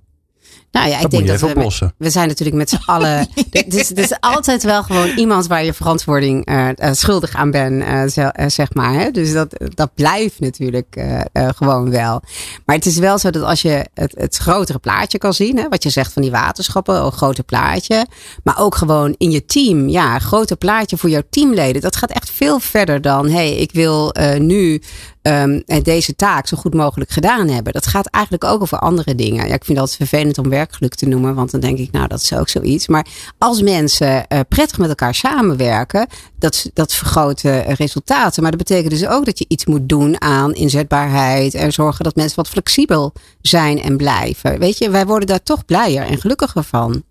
S3: Nou ja, ik
S1: Dat
S3: denk dat we,
S1: oplossen.
S3: we zijn natuurlijk met z'n allen. Het is, het is altijd wel gewoon iemand waar je verantwoording eh, eh, schuldig aan bent, eh, zeg maar. Hè? Dus dat, dat blijft natuurlijk gewoon wel. Maar het is wel zo dat als je het, het grotere plaatje kan zien, hè, wat je zegt van die waterschappen, een groter plaatje. Maar ook gewoon in je team, ja, een groter plaatje voor jouw teamleden. Dat gaat echt veel verder dan, hey, ik wil nu ehm, deze taak zo goed mogelijk gedaan hebben. Dat gaat eigenlijk ook over andere dingen. Ja, ik vind dat vervelend om werkgeluk te noemen, want dan denk ik, nou, dat is ook zoiets. Maar als mensen eh, prettig met elkaar samenwerken, dat, dat vergroot eh, resultaten. Maar dat betekent dus ook dat je iets moet doen aan inzetbaarheid en zorgen dat mensen wat flexibel zijn en blijven. Weet je, wij worden daar toch blijer en gelukkiger van.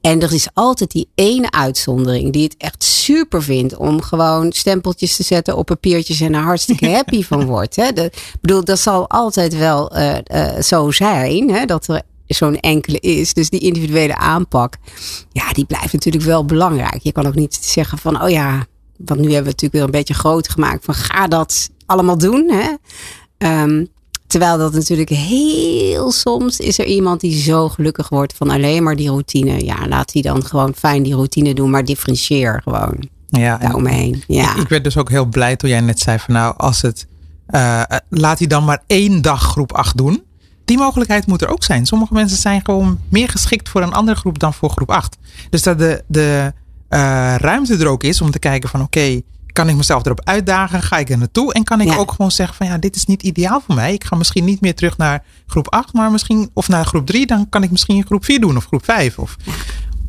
S3: En er is altijd die ene uitzondering die het echt super vindt om gewoon stempeltjes te zetten op papiertjes en er hartstikke happy van wordt. Hè. De, bedoel, dat zal altijd wel eh, eh, zo zijn, hè, dat er zo'n enkele is. Dus die individuele aanpak, ja, die blijft natuurlijk wel belangrijk. Je kan ook niet zeggen van, oh ja, want nu hebben we het natuurlijk weer een beetje groot gemaakt van ga dat allemaal doen. Hè? Ehm, terwijl dat natuurlijk heel soms is er iemand die zo gelukkig wordt van alleen maar die routine. Ja, laat die dan gewoon fijn die routine doen, maar differentieer gewoon
S4: Ja, en
S3: daaromheen. Ja.
S4: ik, ik werd dus ook heel blij toen jij net zei van nou, als het, eh, eh, laat hij dan maar één dag groep 8 doen. Die mogelijkheid moet er ook zijn. Sommige mensen zijn gewoon meer geschikt voor een andere groep dan voor groep 8. Dus dat de, de eh, ruimte er ook is om te kijken van oké, kan ik mezelf erop uitdagen? Ga ik er naartoe? En kan ik
S3: Ja.
S4: ook gewoon zeggen van ja, dit is niet ideaal voor mij. Ik ga misschien niet meer terug naar groep 8, maar misschien, of naar groep 3. Dan kan ik misschien groep 4 doen of groep 5. Of,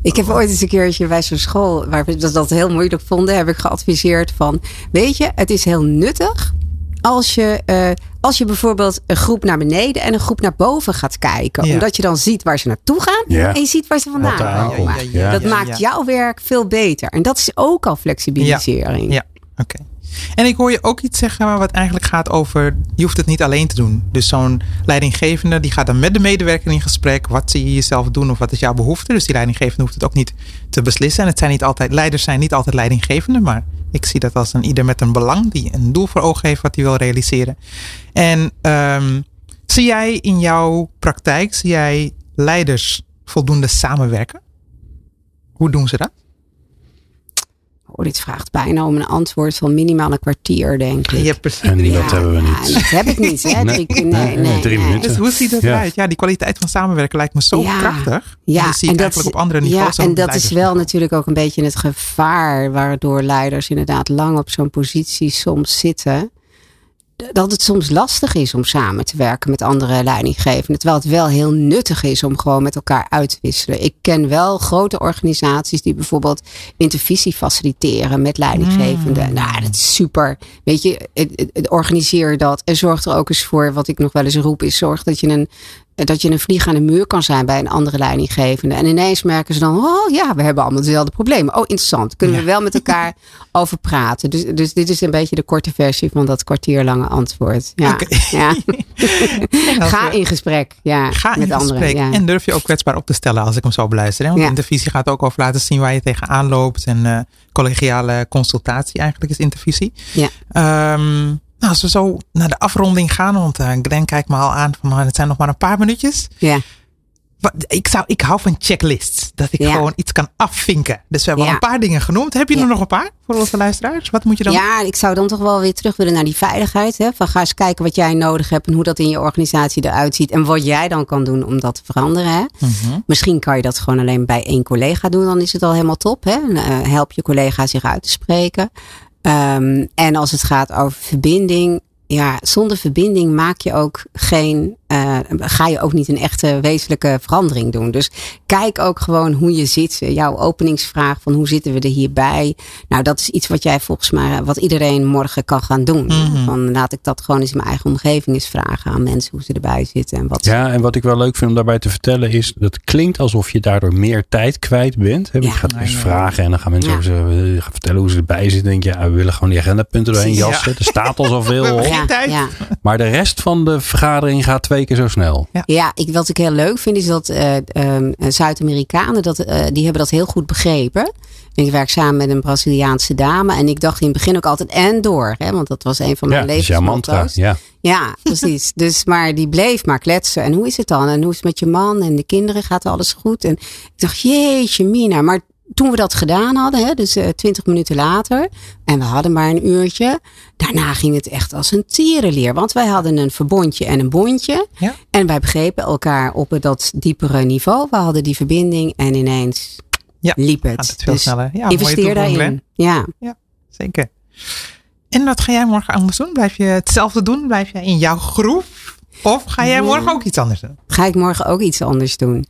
S3: Ik heb ooit eens een keertje bij zo'n school, waar we dat, dat heel moeilijk vonden, heb ik geadviseerd van, weet je, het is heel nuttig als je, eh, als je bijvoorbeeld een groep naar beneden en een groep naar boven gaat kijken.
S4: Ja.
S3: Omdat je dan ziet waar ze naartoe gaan
S1: Ja.
S3: en je ziet waar ze vandaan komen.
S1: ja.
S3: Dat
S4: Ja,
S3: maakt
S4: ja.
S3: jouw werk veel beter. En dat is ook al flexibilisering.
S4: Oké. En ik hoor je ook iets zeggen wat eigenlijk gaat over, je hoeft het niet alleen te doen. Dus zo'n leidinggevende die gaat dan met de medewerker in gesprek. Wat zie je jezelf doen of wat is jouw behoefte? Dus die leidinggevende hoeft het ook niet te beslissen. En het zijn niet altijd, leiders zijn niet altijd leidinggevende, maar ik zie dat als een ieder met een belang die een doel voor ogen heeft wat hij wil realiseren. En ehm, zie jij in jouw praktijk, zie jij leiders voldoende samenwerken? Hoe doen ze dat?
S3: Oh, dit vraagt bijna om een antwoord van minimaal een kwartier, denk ik.
S4: Je hebt precies
S1: En dat hebben we
S3: Ja,
S1: niet.
S3: dat heb ik niet. Hè?
S1: Nee.
S3: Drie- nee,
S1: Nee,
S3: nee,
S1: drie
S3: nee.
S1: minuten.
S4: Dus hoe ziet dat
S1: Ja.
S4: eruit? Ja, die kwaliteit van samenwerken lijkt me zo
S3: Ja.
S4: krachtig.
S3: Ja,
S4: en dat zie ik eigenlijk op andere niveaus.
S3: Ja, en dat is wel natuurlijk ook een beetje het gevaar waardoor leiders inderdaad lang op zo'n positie soms zitten. Dat het soms lastig is om samen te werken met andere leidinggevenden. Terwijl het wel heel nuttig is om gewoon met elkaar uit te wisselen. Ik ken wel grote organisaties die bijvoorbeeld intervisie faciliteren met leidinggevenden.
S4: Mm.
S3: Nou, dat is super. Weet je, het, het- het organiseer dat. En zorg er ook eens voor, wat ik nog wel eens roep, is zorg dat je een dat je een vlieg aan de muur kan zijn bij een andere leidinggevende. En ineens merken ze dan, oh ja, we hebben allemaal dezelfde problemen. Oh, interessant. Kunnen we wel met elkaar over praten. Dus, dus dit is een beetje de korte versie van dat kwartierlange antwoord. Ja, ja. Ga in gesprek. Ja,
S4: Ga in
S3: met
S4: gesprek.
S3: anderen. Ja.
S4: En durf je ook kwetsbaar op te stellen als ik hem zo beluister. Hè? Want
S3: Ja.
S4: intervisie gaat ook over laten zien waar je tegenaan loopt. En eh, collegiale consultatie eigenlijk is intervisie.
S3: Ja.
S4: Ehm, nou, als we zo naar de afronding gaan. Want eh Glenn kijkt me al aan van nou, het zijn nog maar een paar minuutjes.
S3: ja.
S4: Wat- Ik, zou, ik hou van checklists. Dat ik
S3: Ja.
S4: gewoon iets kan afvinken. Dus we hebben al een paar dingen genoemd. Heb je
S3: Ja.
S4: er nog een paar voor onze luisteraars? Wat moet je dan
S3: Ja, ik zou dan toch wel weer terug willen naar die veiligheid. Hè? Van ga eens kijken wat jij nodig hebt en hoe dat in je organisatie eruit ziet. En wat jij dan kan doen om dat te veranderen. Hè?
S4: Mhm.
S3: Misschien kan je dat gewoon alleen bij één collega doen. Dan is het al helemaal top. Hè? En, eh, help je collega zich uit te spreken. Ehm, en als het gaat over verbinding. Ja, zonder verbinding maak je ook geen, eh, ga je ook niet een echte wezenlijke verandering doen. Dus kijk ook gewoon hoe je zit. Jouw openingsvraag van hoe zitten we er hierbij? Nou, dat is iets wat jij volgens mij, wat iedereen morgen kan gaan doen.
S4: Mhm.
S3: Van laat ik dat gewoon eens in mijn eigen omgeving eens vragen aan mensen hoe ze erbij zitten en wat ze
S1: Ja, en wat ik wel leuk vind om daarbij te vertellen is, dat klinkt alsof je daardoor meer tijd kwijt bent. Hè?
S3: Ja.
S1: Je gaat dus
S4: ja.
S1: vragen en dan gaan mensen
S3: Ja.
S1: over ze, eh, gaan vertellen hoe ze erbij zitten. Denk je, ja, we willen gewoon die agendapunten doorheen jassen.
S4: Ja.
S1: Er staat al zoveel op.
S4: geen tijd.
S3: ja.
S1: Maar de rest van de vergadering gaat twee keer zo snel.
S3: Ja, ik, wat ik heel leuk vind is dat eh, ehm, Zuid-Amerikanen, dat, eh, die hebben dat heel goed begrepen. Ik werk samen met een Braziliaanse dame. En ik dacht in het begin ook altijd en door. Hè, want dat was een van mijn
S1: Ja,
S3: levensmotto's.
S1: Ja.
S3: Ja, precies. dus, maar die bleef maar kletsen. En hoe is het dan? En hoe is het met je man en de kinderen? Gaat alles goed? En ik dacht, jeetje mina. Maar toen we dat gedaan hadden, hè, dus twintig minuten later. En we hadden maar een uurtje. Daarna ging het echt als een tierenleer. Want wij hadden een verbondje en een bondje.
S4: Ja.
S3: En wij begrepen elkaar op dat diepere niveau. We hadden die verbinding en ineens
S4: Ja,
S3: liep het.
S4: het veel
S3: dus
S4: sneller. Ja,
S3: investeer daarin.
S4: Glenn.
S3: Ja.
S4: Zeker. En wat ga jij morgen anders doen? Blijf je hetzelfde doen? Blijf jij in jouw groef? Of ga jij morgen ook iets anders doen?
S3: Ga ik morgen ook iets anders doen?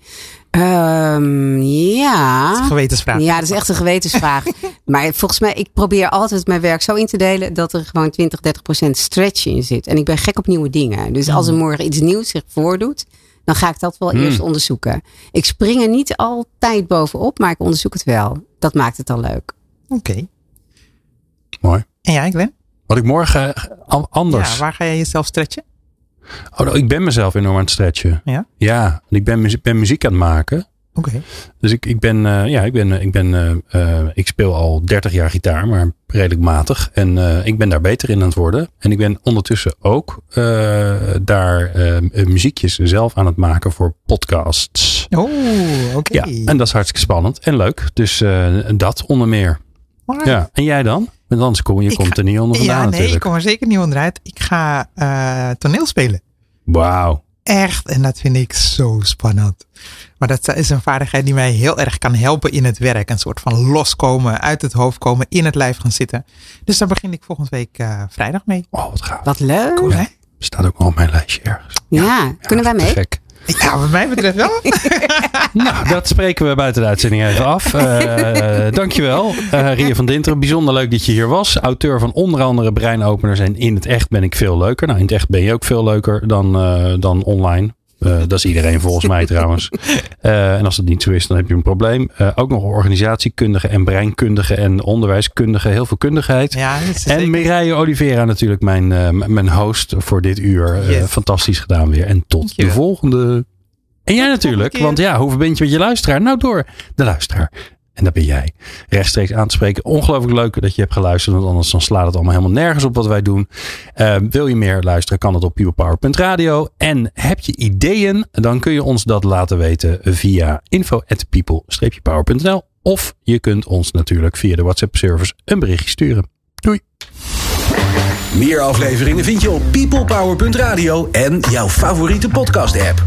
S3: Ehm, ja.
S4: Dat is een gewetensvraag.
S3: Ja, dat is echt een gewetensvraag. maar volgens mij, ik probeer altijd mijn werk zo in te delen dat er gewoon 20, 30 procent stretch in zit. En ik ben gek op nieuwe dingen. Dus als er morgen iets nieuws zich voordoet, dan ga ik dat wel
S1: Mm.
S3: eerst onderzoeken. Ik spring er niet altijd bovenop, maar ik onderzoek het wel. Dat maakt het dan leuk.
S4: Oké.
S1: Mooi.
S4: En jij, Glenn?
S1: Wat ik morgen eh, an- anders.
S4: Ja, waar ga jij jezelf stretchen?
S1: Oh, nou, ik ben mezelf enorm aan het stretchen.
S4: Ja?
S1: Ja, ik ben, muzie- ben muziek aan het maken.
S4: Oké.
S1: Dus ik, ik ben, eh, ja, ik ben, eh, ik ben, eh, ik speel al 30 jaar gitaar, maar redelijk matig. En ik ben daar beter in aan het worden. En ik ben ondertussen ook daar muziekjes zelf aan het maken voor podcasts.
S4: Oh, oké.
S1: Ja, en dat is hartstikke spannend en leuk. Dus dat onder meer. Ja, en jij dan? Want anders kom je
S4: Ik
S1: komt
S4: ga-
S1: er niet onder vandaan
S4: Ja, nee, ik kom er zeker niet onderuit. Ik ga eh, toneel spelen.
S1: Wauw.
S4: Echt, en dat vind ik zo spannend. Maar dat is een vaardigheid die mij heel erg kan helpen in het werk. Een soort van loskomen, uit het hoofd komen, in het lijf gaan zitten. Dus daar begin ik volgende week eh, vrijdag mee.
S1: Oh, wat gaaf.
S3: Wat leuk.
S4: Cool, hè?
S1: Staat ook nog op mijn lijstje ergens.
S3: Ja, kunnen wij mee?
S1: Gek.
S4: Ja, wat mij betreft wel.
S1: Nou, dat spreken we buiten de uitzending even af. Eh dankjewel, eh Ria van Dinteren. Bijzonder leuk dat je hier was. Auteur van onder andere Breinopeners en In het Echt ben ik veel leuker. Nou, in het echt ben je ook veel leuker dan, eh, dan online. Eh, dat is iedereen volgens mij trouwens. Eh, en als dat niet zo is, dan heb je een probleem. Eh, ook nog organisatiekundige en breinkundige en onderwijskundige. Heel veel kundigheid.
S4: Ja,
S1: En
S4: zeker.
S1: Mireille Oliveira natuurlijk, mijn, mijn host voor dit uur.
S4: Yes.
S1: fantastisch gedaan weer. En tot
S4: Dankjewel.
S1: de volgende. En jij natuurlijk, want ja, hoe verbind je met je luisteraar? Nou, door de luisteraar. En dat ben jij. Rechtstreeks aan te spreken. Ongelooflijk leuk dat je hebt geluisterd. Want anders dan slaat het allemaal helemaal nergens op wat wij doen. Eh, wil je meer luisteren, kan het op peoplepower.radio. En heb je ideeën, dan kun je ons dat laten weten via info.people-power.nl. Of je kunt ons natuurlijk via de WhatsApp service een berichtje sturen. Doei.
S2: Meer afleveringen vind je op peoplepower.radio en jouw favoriete podcast app.